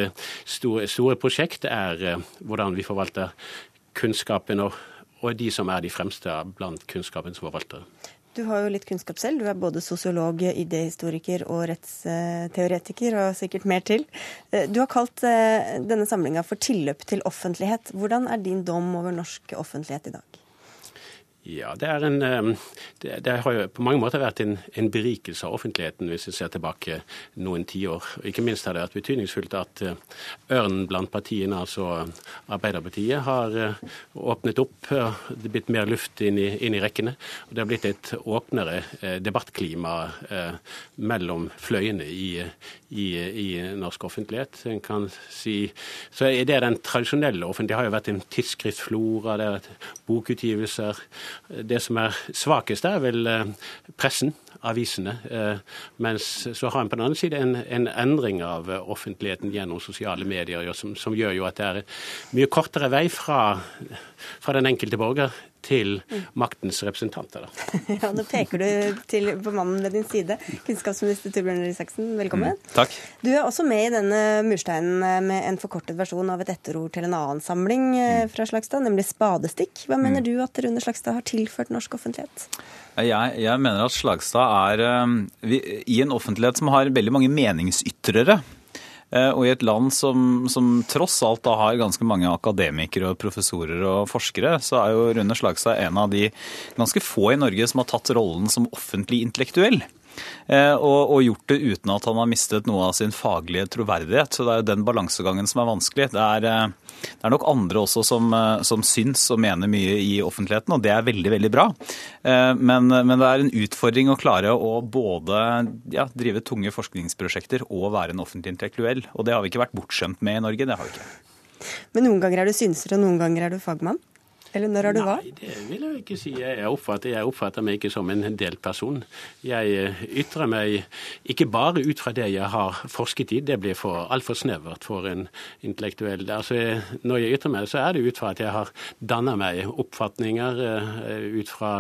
store, store prosjekt, er hvordan vi forvalter kunnskapen og, og de som er de fremste blant kunnskapens forvaltere. Du har jo litt kunnskap selv. Du er både sosiolog, idéhistoriker og rettsteoretiker, og sikkert mer til. Du har kalt eh, denne samlinga for 'Tilløp til offentlighet'. Hvordan er din dom over norsk offentlighet i dag? Ja, det, en, eh, det, det, har jo på mange måter vært en, en berikelse av offentligheten, hvis vi ser tilbake noen tiår. Ikke minst har det vært betydningsfullt at eh, ørnen blant partiene, altså Arbeiderpartiet, har eh, åpnet opp. Det er blitt mer luft inn i, inn i rekkene. og Det har blitt et åpnere debattklima mellom fløyene i, i, i norsk offentlighet. En kan si, så er det den tradisjonelle offentligheten. Det har jo vært en tidsskriftflora, det har vært bokutgivelser. Det som er svakest, er vel eh, pressen, avisene. Eh, mens så har en på den andre side en, en endring av offentligheten gjennom sosiale medier, som, som, gjør jo at det er mye kortere vei fra, fra den enkelte borger til maktens representanter. Da. ja, Nå peker du til, på mannen ved din side. Kunnskapsminister Torbjørn Røe Isaksen, velkommen. Mm, takk. Du er også med i denne mursteinen med en forkortet versjon av et etterord til en annen samling mm. fra Slagstad, nemlig spadestikk. Hva mener mm. du at Rune Slagstad har tilført norsk offentlighet? Jeg, jeg mener at Slagstad er vi, i en offentlighet som har veldig mange meningsytrere. Eh, og i et land som, som, tross alt da har ganske mange akademikere og professorer og forskere, så er jo Rune Slagstad en av de ganske få i Norge som har tatt rollen som offentlig intellektuell. Eh, og, og, gjort det uten at han har mistet noe av sin faglige troverdighet. Så det er jo den balansegangen som er vanskelig. Det er, eh, det er nok andre også som, eh, som, syns og mener mye i offentligheten, og det er veldig, veldig bra. Men, men det er en utfordring å klare å både ja, drive tunge forskningsprosjekter og være en offentlig intellektuell. Og det har vi ikke vært bortskjemt med i Norge. Det har vi ikke. Men noen ganger er du synser, og noen ganger er du fagmann? Eller når har du hva? Nei, det vil jeg ikke si. Jeg oppfatter, jeg oppfatter meg ikke som en delt person. Jeg eh, ytrer meg ikke bare ut fra det jeg har forsket i, det blir for altfor snevert for en intellektuell. Altså, når jeg ytrer meg, så er det ut fra at jeg har danna meg oppfatninger eh, ut fra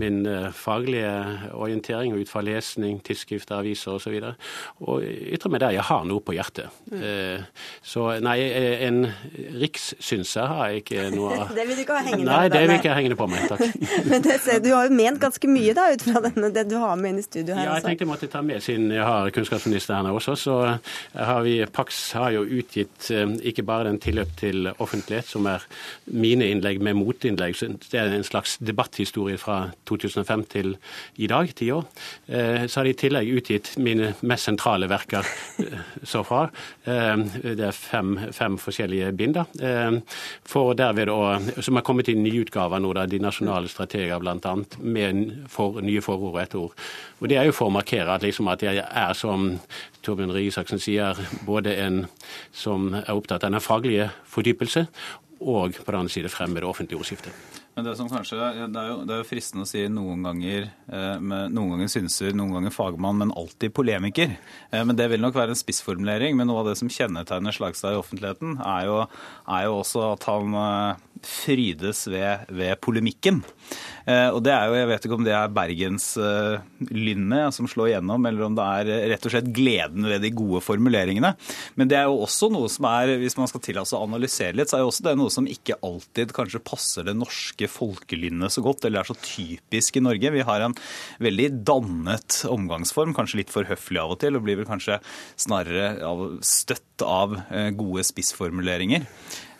min eh, faglige orientering og ut fra lesning, tidsskrifter, aviser osv. Og, så og ytrer meg der jeg har noe på hjertet. Mm. Så nei, en rikssynser har jeg ikke noe av. det vil du ikke ha hengende Nei, det vil ikke jeg det på meg, takk. Men det, du har jo ment ganske mye da, ut fra denne, det du har med inn i studio her. Ja, jeg tenkte jeg måtte ta med, siden jeg har kunnskapsministeren her også. Så har vi, Pax har jo utgitt eh, ikke bare den tilløp til offentlighet, som er mine innlegg med motinnlegg. Det er en slags debatthistorie fra 2005 til i dag, ti år. Eh, så har de i tillegg utgitt mine mest sentrale verker eh, så fra. Det er fem, fem forskjellige bind, da. For derved å, som er kommet inn nye utgaver nå, da, de nasjonale strateger bl.a., med for, nye forord og etterord. Og Det er jo for å markere at, liksom, at jeg er, som Torbjørn Røe Isaksen sier, både en som er opptatt av den faglige fordypelse, og på den andre side fremme det offentlige ordskiftet. Men det, som kanskje, det, er jo, det er jo fristende å si noen ganger, eh, med, noen ganger synser, noen ganger fagmann, men alltid polemiker. Eh, men Det vil nok være en spissformulering. Men noe av det som kjennetegner Slagstad i offentligheten, er jo, er jo også at han eh, frydes ved, ved polemikken. Eh, og det er jo, Jeg vet ikke om det er bergenslynnet eh, som slår gjennom, eller om det er rett og slett gleden ved de gode formuleringene. Men det er jo også noe som er, hvis man skal tillate seg å analysere litt, så er jo også det noe som ikke alltid kanskje passer det norske folkelynnet så godt, eller er så typisk i Norge. Vi har en veldig dannet omgangsform, kanskje litt for høflig av og til, og blir vel kanskje snarere støtt av eh, gode spissformuleringer.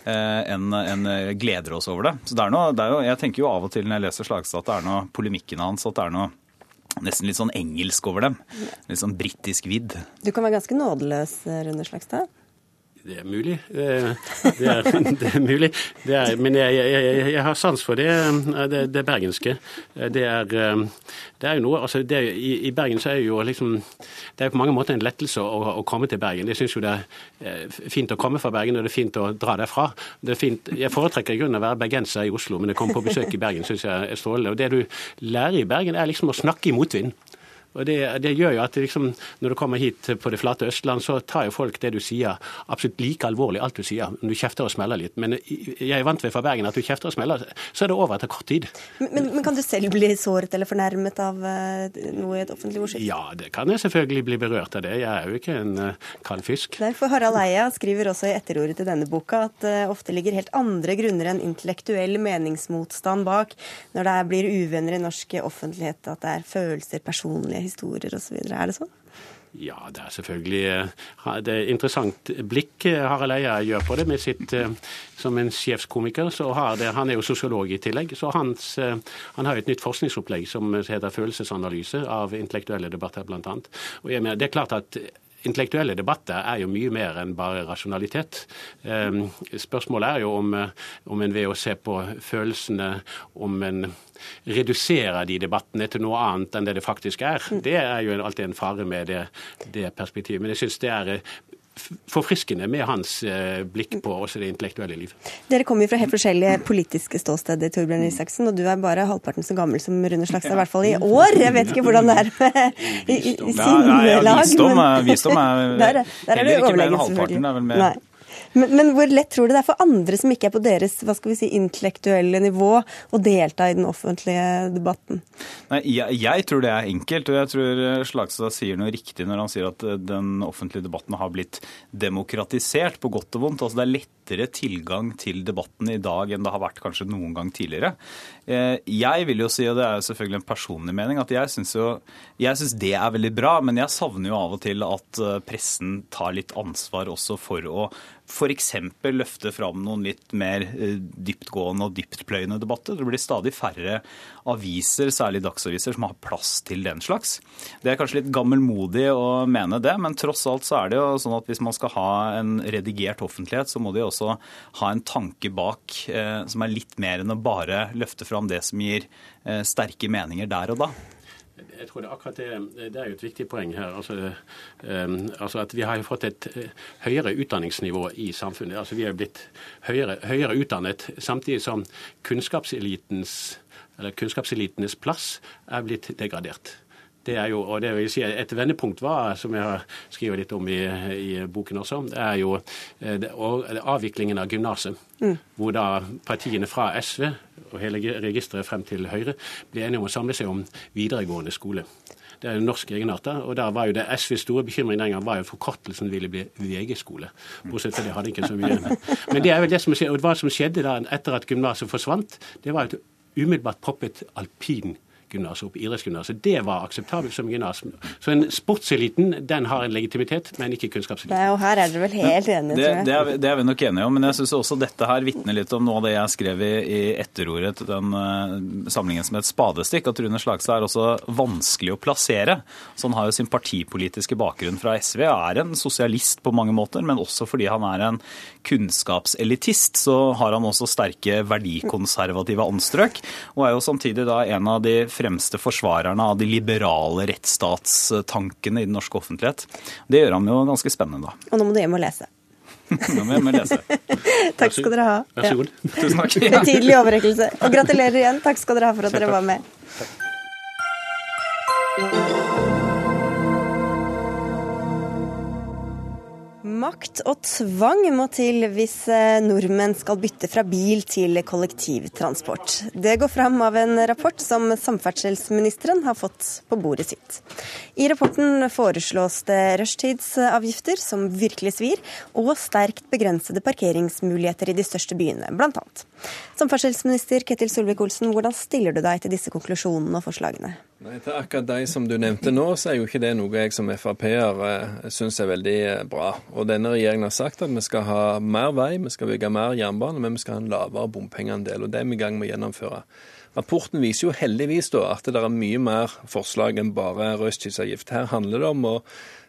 Enn en gleder oss over det. Så det er noe, det er jo, Jeg tenker jo av og til når jeg leser Slagstad at det er noe polemikken hans at det er noe nesten litt sånn engelsk over dem. Litt sånn britisk vidd. Du kan være ganske nådeløs, Rune Slagstad? Det er mulig. Det er, det er mulig. Det er, men jeg, jeg, jeg, har sans for det, det, det bergenske. Det er, det er, jo noe altså i, i, Bergen så er jo liksom Det er på mange måter en lettelse å, å komme til Bergen. Jeg syns jo det er fint å komme fra Bergen, og det er fint å dra derfra. Det er fint, jeg foretrekker i grunnen å være bergenser i Oslo, men å komme på besøk i Bergen syns jeg er strålende. Og det du lærer i Bergen, er liksom å snakke i motvind. Og det, det, gjør jo at liksom, når du kommer hit på det flate Østland, så tar jo folk det du sier absolutt like alvorlig, alt du sier. Når du kjefter og smeller litt. Men jeg er vant ved fra Bergen at du kjefter og smeller, så er det over etter kort tid. Men, men kan du selv bli såret eller fornærmet av uh, noe i et offentlig ordskifte? Ja, det kan jeg selvfølgelig bli berørt av det. Jeg er jo ikke en uh, kald fisk. Nei, for Harald Eia skriver også i etterordet til denne boka at det uh, ofte ligger helt andre grunner enn intellektuell meningsmotstand bak når det blir uvenner i norsk offentlighet, at det er følelser, personlige historier osv. Er det sånn? Ja, det er selvfølgelig et det er interessant blikk eh, Harald Eia gjør på det med sitt eh, Som en sjefskomiker, så har det, han er jo sosiolog i tillegg, så hans, han har et nytt forskningsopplegg som heter følelsesanalyse av intellektuelle debatter, bl.a. Jeg mener, det er klart at intellektuelle debatter er jo mye mer enn bare rasjonalitet. Ehm, spørsmålet er jo om, om en ved å se på følelsene, om en reduserer de debattene til noe annet enn det det faktisk er. Det er jo alltid en fare med det, det perspektivet. Men jeg synes det er forfriskende med hans eh, blikk på også det intellektuelle liv. Dere kommer jo fra helt forskjellige politiske ståsteder, Torbjørn Isaksen, og du er bare halvparten så gammel som Rune Slagstad, i hvert fall i år. Jeg vet ikke hvordan det er med i, i, sinnelag. Ja, ja, visdom, men... visdom er der, der er heller ikke mer enn halvparten. Det er vel med Nei. Men, men, hvor lett tror du det er for andre som ikke er på deres hva skal vi si, intellektuelle nivå, å delta i den offentlige debatten? Nei, jeg, jeg, tror det er enkelt, og jeg tror Slagstad sier noe riktig når han sier at eh, den offentlige debatten har blitt demokratisert, på godt og vondt. Altså Det er lettere tilgang til debatten i dag enn det har vært kanskje noen gang tidligere. Eh, jeg vil jo si, og det er selvfølgelig en personlig mening, at jeg syns synes det er veldig bra, men jeg savner jo av og til at eh, pressen tar litt ansvar også for å f.eks. løfte fram noen litt mer eh, dyptgående og dyptpløyende debatter. Det blir stadig færre aviser, særlig dagsaviser, som har plass til den slags. Det er kanskje litt gammelmodig å mene det, men tross alt så er det jo sånn at hvis man skal ha en redigert offentlighet, så må de også ha en tanke bak eh, som er litt mer enn å bare løfte fram det som gir eh, sterke meninger der og da. Jeg tror det akkurat det, det er jo et viktig poeng her. Altså, um, altså at Vi har jo fått et høyere utdanningsnivå i samfunnet. Altså Vi er blitt høyere, høyere utdannet, samtidig som kunnskapselitens, eller kunnskapselitenes plass er blitt degradert. Det er jo, og det vil si Et vendepunkt var, som jeg har skrevet litt om i, i boken også, det er jo eh, det, avviklingen av gymnaset. Mm. Hvor da partiene fra SV og hele registeret frem til Høyre ble enige om å samle seg om videregående skole. Det er norsk egenart. og da var jo det SVs store bekymring den gangen var jo forkortelsen ville bli VG-skole. Bortsett fra det hadde ikke så mye. Men det er vel det som skjedde, og hva som skjedde da etter at gymnaset forsvant, det var et umiddelbart poppet alpin gymnas opp idrettsgymnaset. Det var akseptabelt som gymnas. Så en sportseliten den har en legitimitet, men ikke kunnskapseliten. Og her er dere vel helt enige, tror jeg. Det, er, det er vi nok enige om, men jeg syns også dette her vitner litt om noe av det jeg skrev i, i etterordet til den uh, samlingen som het Spadestikk, at Rune Slagstad er også vanskelig å plassere. Så han har jo sin partipolitiske bakgrunn fra SV, er en sosialist på mange måter, men også fordi han er en kunnskapselitist, så har han også sterke verdikonservative anstrøk, og er jo samtidig da en av de fremste forsvarerne av de liberale rettsstatstankene i den norske offentlighet. Det gjør ham jo ganske spennende, da. Og nå må du hjem og lese. nå må jeg hjem og lese. takk skal dere ha. Vær så god. Ja. Tusen takk. Betydelig overrekkelse. Og gratulerer igjen. Takk skal dere ha for at dere var med. Takk. Makt og tvang må til hvis eh, nordmenn skal bytte fra bil til kollektivtransport. Det går fram av en rapport som samferdselsministeren har fått på bordet sitt. I rapporten foreslås det rushtidsavgifter som virkelig svir, og sterkt begrensede parkeringsmuligheter i de største byene, bl.a. Samferdselsminister Ketil Solvik-Olsen, hvordan stiller du deg til disse konklusjonene og forslagene? Nei, Til akkurat de som du nevnte nå, så er jo ikke det noe jeg som Frp-er eh, syns er veldig eh, bra. Og denne regjeringen har sagt at vi skal ha mer vei, vi skal bygge mer jernbane, men vi skal ha en lavere bompengeandel. og Det er vi i gang med å gjennomføre. Rapporten viser jo heldigvis da at det er mye mer forslag enn bare rushtidsavgift. Her handler det om å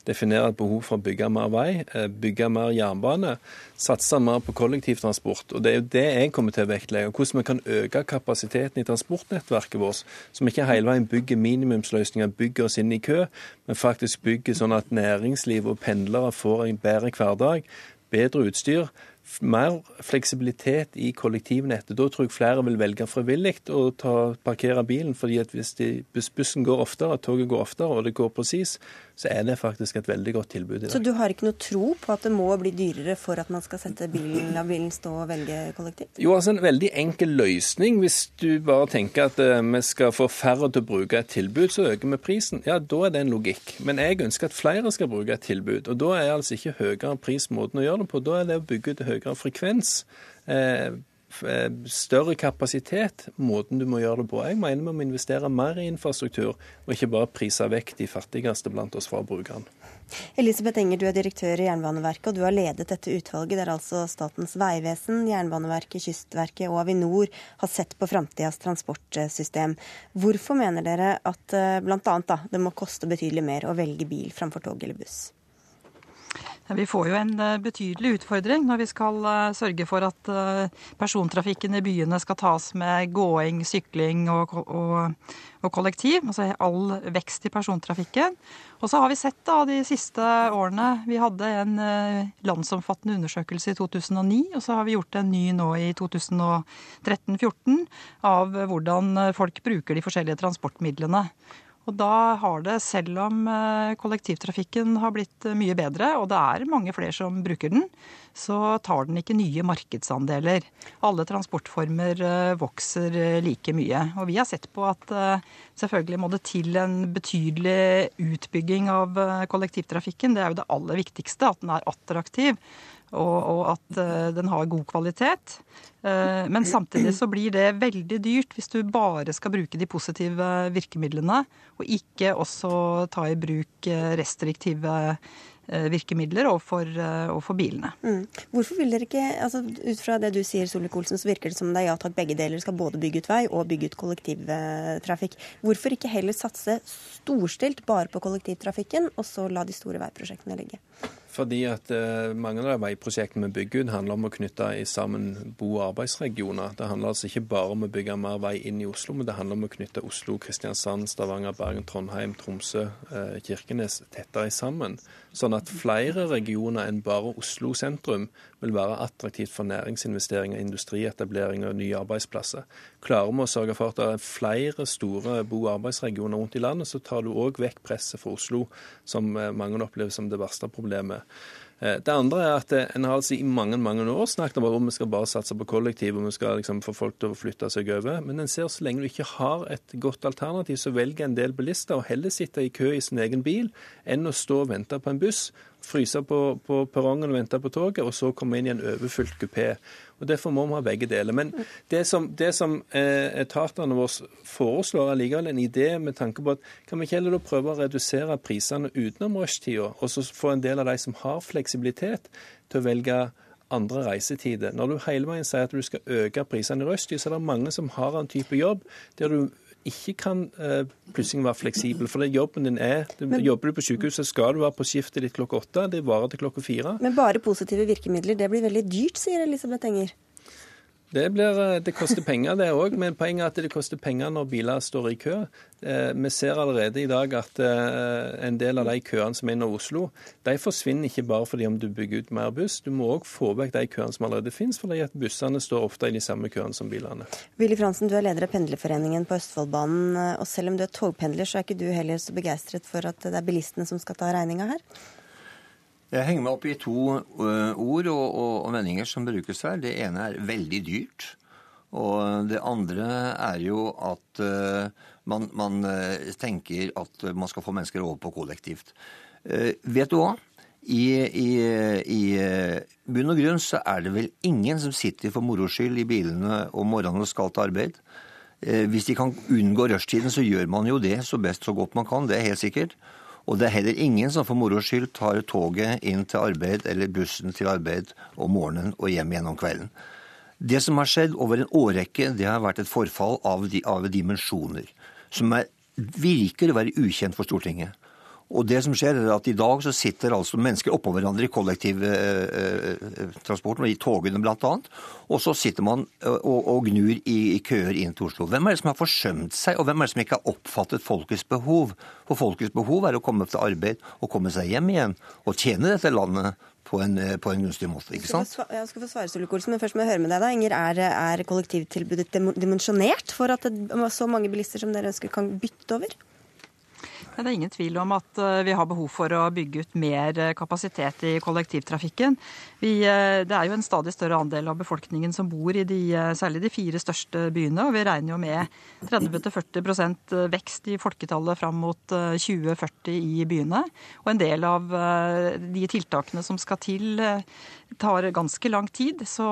definere et behov for å bygge mer vei, eh, bygge mer jernbane, satse mer på kollektivtransport. Og Det er jo det jeg kommer til å vektlegge. Hvordan vi kan øke kapasiteten i transportnettverket vårt. Så vi ikke hele veien bygger minimumsløsninger, bygger oss inn i kø, men faktisk bygger sånn at næringsliv og pendlere får en bedre hverdag, bedre utstyr mer fleksibilitet i kollektivnettet. Da tror jeg flere vil velge frivillig å ta, parkere bilen. fordi at hvis de, bussen går oftere, toget går oftere og det går presis, så er det faktisk et veldig godt tilbud i dag. Så du har ikke noe tro på at det må bli dyrere for at man skal sette bilen, la bilen stå og velge kollektivt? Jo, altså en veldig enkel løsning. Hvis du bare tenker at uh, vi skal få færre til å bruke et tilbud, så øker vi prisen. Ja, da er det en logikk. Men jeg ønsker at flere skal bruke et tilbud. Og da er altså ikke høyere pris måten å gjøre det på. Da er det å bygge ut høyere frekvens. Eh, større kapasitet, måten du må gjøre det på. Jeg mener vi må investere mer i infrastruktur, og ikke bare prise vekk de fattigste blant oss fra. Elisabeth Enger, du er direktør i Jernbaneverket, og du har ledet dette utvalget der altså Statens vegvesen, Jernbaneverket, Kystverket og Avinor har sett på framtidas transportsystem. Hvorfor mener dere at eh, bl.a. det må koste betydelig mer å velge bil framfor tog eller buss? Vi får jo en eh, betydelig utfordring når vi skal eh, sørge for at eh, persontrafikken i byene skal tas med gåing, sykling og, og, og kollektiv. Altså all vekst i persontrafikken. Og så har vi sett da de siste årene Vi hadde en landsomfattende undersøkelse i 2009, og så har vi gjort en ny nå i 2013-2014 av hvordan folk bruker de forskjellige transportmidlene. Og da har det, selv om eh, kollektivtrafikken har blitt eh, mye bedre, og det er mange flere som bruker den, så tar den ikke nye markedsandeler. Alle transportformer eh, vokser like mye. Og vi har sett på at selvfølgelig må det til en betydelig utbygging av kollektivtrafikken. Det er jo det aller viktigste, at den er attraktiv og, og at uh, den har god kvalitet. Uh, men samtidig så blir det veldig dyrt hvis du bare skal bruke de positive virkemidlene, og ikke også ta i bruk eh, restriktive virkemidler overfor, overfor bilene. Mm. Hvorfor vil dere ikke, altså Ut fra det du sier, Solvik-Olsen, så virker det som det er ja takk, begge deler skal både bygge ut vei og bygge ut kollektivtrafikk. Hvorfor ikke heller satse storstilt bare på kollektivtrafikken, og så la de store veiprosjektene ligge? Fordi at eh, mange av de veiprosjektene vi bygger ut, handler om å knytte sammen bo- og arbeidsregioner. Det handler altså ikke bare om å bygge mer vei inn i Oslo, men det handler om å knytte Oslo, Kristiansand, Stavanger, Bergen, Trondheim, Tromsø, eh, Kirkenes tettere sammen. Sånn at flere regioner enn bare Oslo sentrum vil være attraktivt for næringsinvesteringer, industrietablering og nye arbeidsplasser. Klarer vi å sørge for at det er flere store bo- og arbeidsregioner rundt i landet, så tar du òg vekk presset for Oslo, som eh, mange opplever som det verste problemet. Eh, det andre er at eh, en har altså i mange mange år snakket om at vi skal bare satse på kollektiv og vi skal liksom få folk til å flytte seg over. Men en ser så lenge du ikke har et godt alternativ, så velger en del bilister å heller sitte i kø i sin egen bil enn å stå og vente på en buss fryse på, på perrongen og vente på toget, og så komme inn i en overfylt kupé. Og Derfor må vi ha begge deler. Men det som, det som eh, etatene våre foreslår, er likevel en idé med tanke på at kan vi ikke heller prøve å redusere prisene utenom rushtida, og så få en del av de som har fleksibilitet, til å velge andre reisetider. Når du hele veien sier at du skal øke prisene i rushtid, så er det mange som har en type jobb der du ikke kan uh, plutselig være fleksibel. For det jobben din er men, Jobber du på sykehuset, skal du være på skiftet ditt klokka åtte. Det varer til klokka fire. Men bare positive virkemidler, det blir veldig dyrt, sier Elisabeth Enger. Det, blir, eh, det, koster penger, det òg. Men poenget er at det koster penger når biler står i kø. Eh, vi ser allerede i dag at eh, en del av de køene som er inne i Oslo, de forsvinner ikke bare fordi om du bygger ut mer buss. Du må òg få vekk de køene som allerede finnes, fordi at bussene står ofte i de samme køene som bilene. Willy Fransen, du er leder av Pendlerforeningen på Østfoldbanen. Og selv om du er togpendler, så er ikke du heller så begeistret for at det er bilistene som skal ta regninga her? Jeg henger meg opp i to ord og, og, og vendinger som brukes her. Det ene er veldig dyrt. Og det andre er jo at uh, man, man, tenker at man skal få mennesker over på kollektivt. Vet du hva? I, i, i bunn og grunn så er det vel ingen som sitter for moro skyld i bilene om morgenen og skal til arbeid. Hvis de kan unngå rushtiden, så gjør man jo det så best så godt man kan. Det er helt sikkert. Og det er heller ingen som for moro skyld tar toget inn til arbeid eller bussen til arbeid om morgenen og hjem igjen om kvelden. Det som har skjedd over en årrekke, det har vært et forfall av, de, av dimensjoner som er, virker å være ukjent for Stortinget. Og det som skjer er at I dag så sitter altså mennesker oppå hverandre i kollektivtransporten, eh, eh, i togene bl.a. Og så sitter man eh, og, og gnur i, i, køer inn til Oslo. Hvem er det som har forsømt seg, og hvem er det som ikke har oppfattet folkets behov? For folkets behov er å komme til arbeid og komme seg hjem igjen og tjene dette landet på en, på en gunstig måte. ikke sant? Jeg skal få svare, Solvik-Olsen, men først må jeg høre med deg da. Inger, er, er kollektivtilbudet dimensjonert for at det, så mange bilister som dere ønsker, kan bytte over? Det er ingen tvil om at eh, vi har behov for å bygge ut mer eh, kapasitet i kollektivtrafikken. Vi, eh, det er jo en stadig større andel av befolkningen som bor i de, særlig de fire største byene. Og vi regner jo med 30-40% vekst i folketallet fram mot 2040 i byene. Og en del av de tiltakene som skal til tar ganske lang tid, så,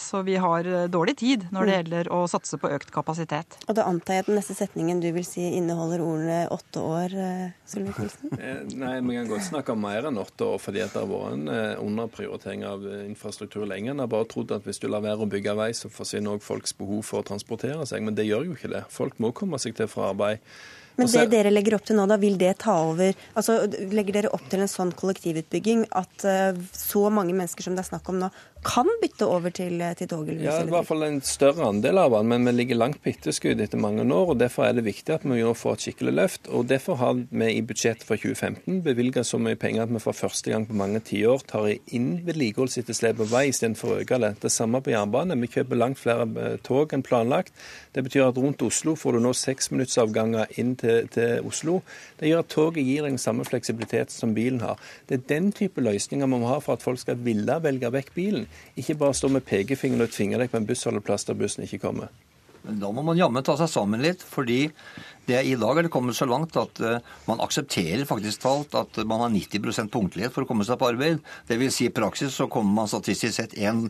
så, vi har dårlig tid når det mm. gjelder å satse på økt kapasitet. Og da antar jeg at den neste setningen du vil si inneholder ordene åtte år år, eh, Solvik-Olsen? Eh, nei, vi kan godt snakke om mer enn åtte år, fordi det har vært en eh, underprioritering av infrastruktur lenge. En har bare trodd at hvis du lar være å bygge vei, så forsvinner òg folks behov for å transportere seg. Men det gjør jo ikke det. Folk må komme seg til fra arbeid. Men det dere legger opp til nå, da, vil det ta over altså Legger dere opp til en sånn kollektivutbygging at så mange mennesker som det er snakk om nå, kan bytte over til, til tog? Ja, i hvert fall en større andel av den, men vi ligger langt på etterskudd etter mange år. og Derfor er det viktig at vi får et skikkelig løft. og Derfor har vi i budsjettet for 2015 bevilga så mye penger at vi for første gang på mange tiår tar inn vedlikeholdsetterslep på vei istedenfor å øke det. Det samme på jernbane. Vi kjøper langt flere eh, tog enn planlagt. Det betyr at rundt Oslo får du nå seksminuttsavganger inn til, til Oslo. Det gjør at toget gir den samme fleksibilitet som bilen har. Det er den type løsninger vi må ha for at folk skal ville velge vekk bilen. Ikke bare stå med pekefingeren og tvinge deg på en bussholdeplass der bussen ikke kommer. Men da må man jammen ta seg sammen litt, fordi det i dag er det kommet så langt at uh, man aksepterer faktisk talt at man har 90% punktlighet for å komme seg på arbeid. Vil si i praksis så kommer man statistisk sett én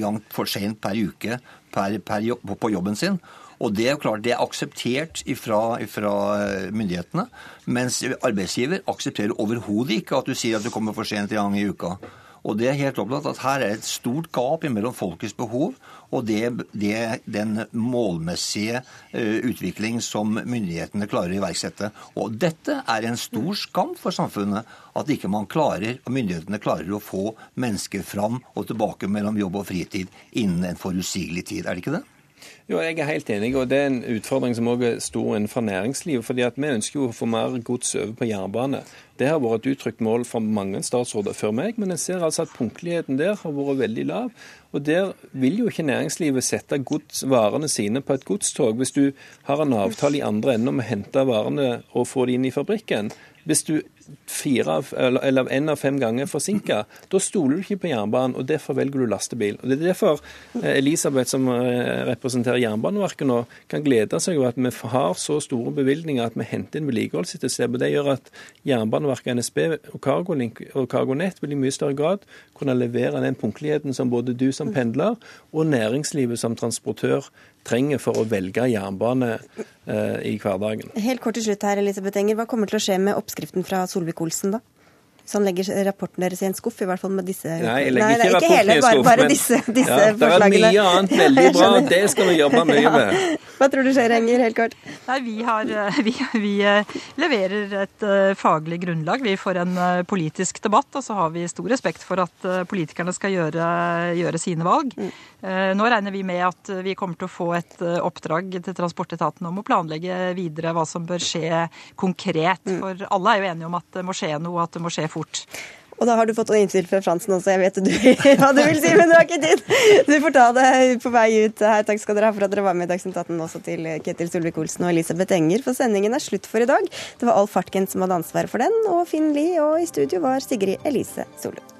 gang for sent per uke per, per på jobben sin. Og det er jo klart det er akseptert fra eh, myndighetene, mens arbeidsgiver aksepterer overhodet ikke at du sier at du kommer for sent en gang i uka. Og det er helt opplagt at her er et stort gap mellom folkets behov og det, det, den målmessige uh, utvikling som myndighetene klarer å iverksette. Og dette er en stor skam for samfunnet, at ikke man klarer, myndighetene klarer å få mennesker fram og tilbake mellom jobb og fritid innen en forutsigelig tid. Er det ikke det? Jo, jeg er helt enig, og det er en utfordring som også er stor innenfor næringslivet. fordi at Vi ønsker jo å få mer gods over på jernbane. Det har vært et uttrykt mål for mange statsråder før meg, men jeg ser altså at punktligheten der har vært veldig lav. Og Der vil jo ikke næringslivet sette gods, varene sine på et godstog. Hvis du har en avtale i andre enden om å hente varene og få de inn i fabrikken. Hvis du fire eller én av fem ganger forsinka, da stoler du ikke på jernbanen, og derfor velger du lastebil. Og Det er derfor eh, Elisabeth, som eh, representerer Jernbaneverket nå, kan glede seg over at vi har så store bevilgninger at vi henter inn vedlikeholdsetterslep. Det gjør at Jernbaneverket, NSB og Cargolink og Cargonet vil i mye større grad kunne levere den punktligheten som både du som pendler og næringslivet som transportør trenger for å velge jernbane eh, i hverdagen. Helt kort til slutt her, Elisabeth Enger. Hva kommer til å skje med oppskriften fra Solvik-Olsen, da? Så han legger rapporten deres i en skuff, i hvert fall med disse Nei, jeg legger ikke, ikke hele, bare, bare disse, disse ja, forslagene. Det er mye annet veldig bra, det skal vi jobbe mye med. Hva tror du skjer, Enger, helt kort? Nei, vi, har, eh, vi, vi, eh, leverer et uh, faglig grunnlag vi får en politisk debatt. Og så har vi stor respekt for at politikerne skal gjøre, gjøre sine valg. Mm. Nå regner vi med at vi kommer til å få et oppdrag til transportetaten om å planlegge videre hva som bør skje konkret. Mm. For alle er jo enige om at det må skje noe, at det må skje fort. Og da har du fått en innspill fra Fransen også, jeg vet du, hva du vil si, men du har ikke tid. Du får ta det på vei ut her. Takk skal dere ha for at dere var med i Dagsnytt 18 også til Ketil Solvik-Olsen og Elisabeth Enger, for sendingen er slutt for i dag. Det var Alf Fartgen som hadde ansvaret for den, og Finn Lie, og i studio var Sigrid Elise Solund.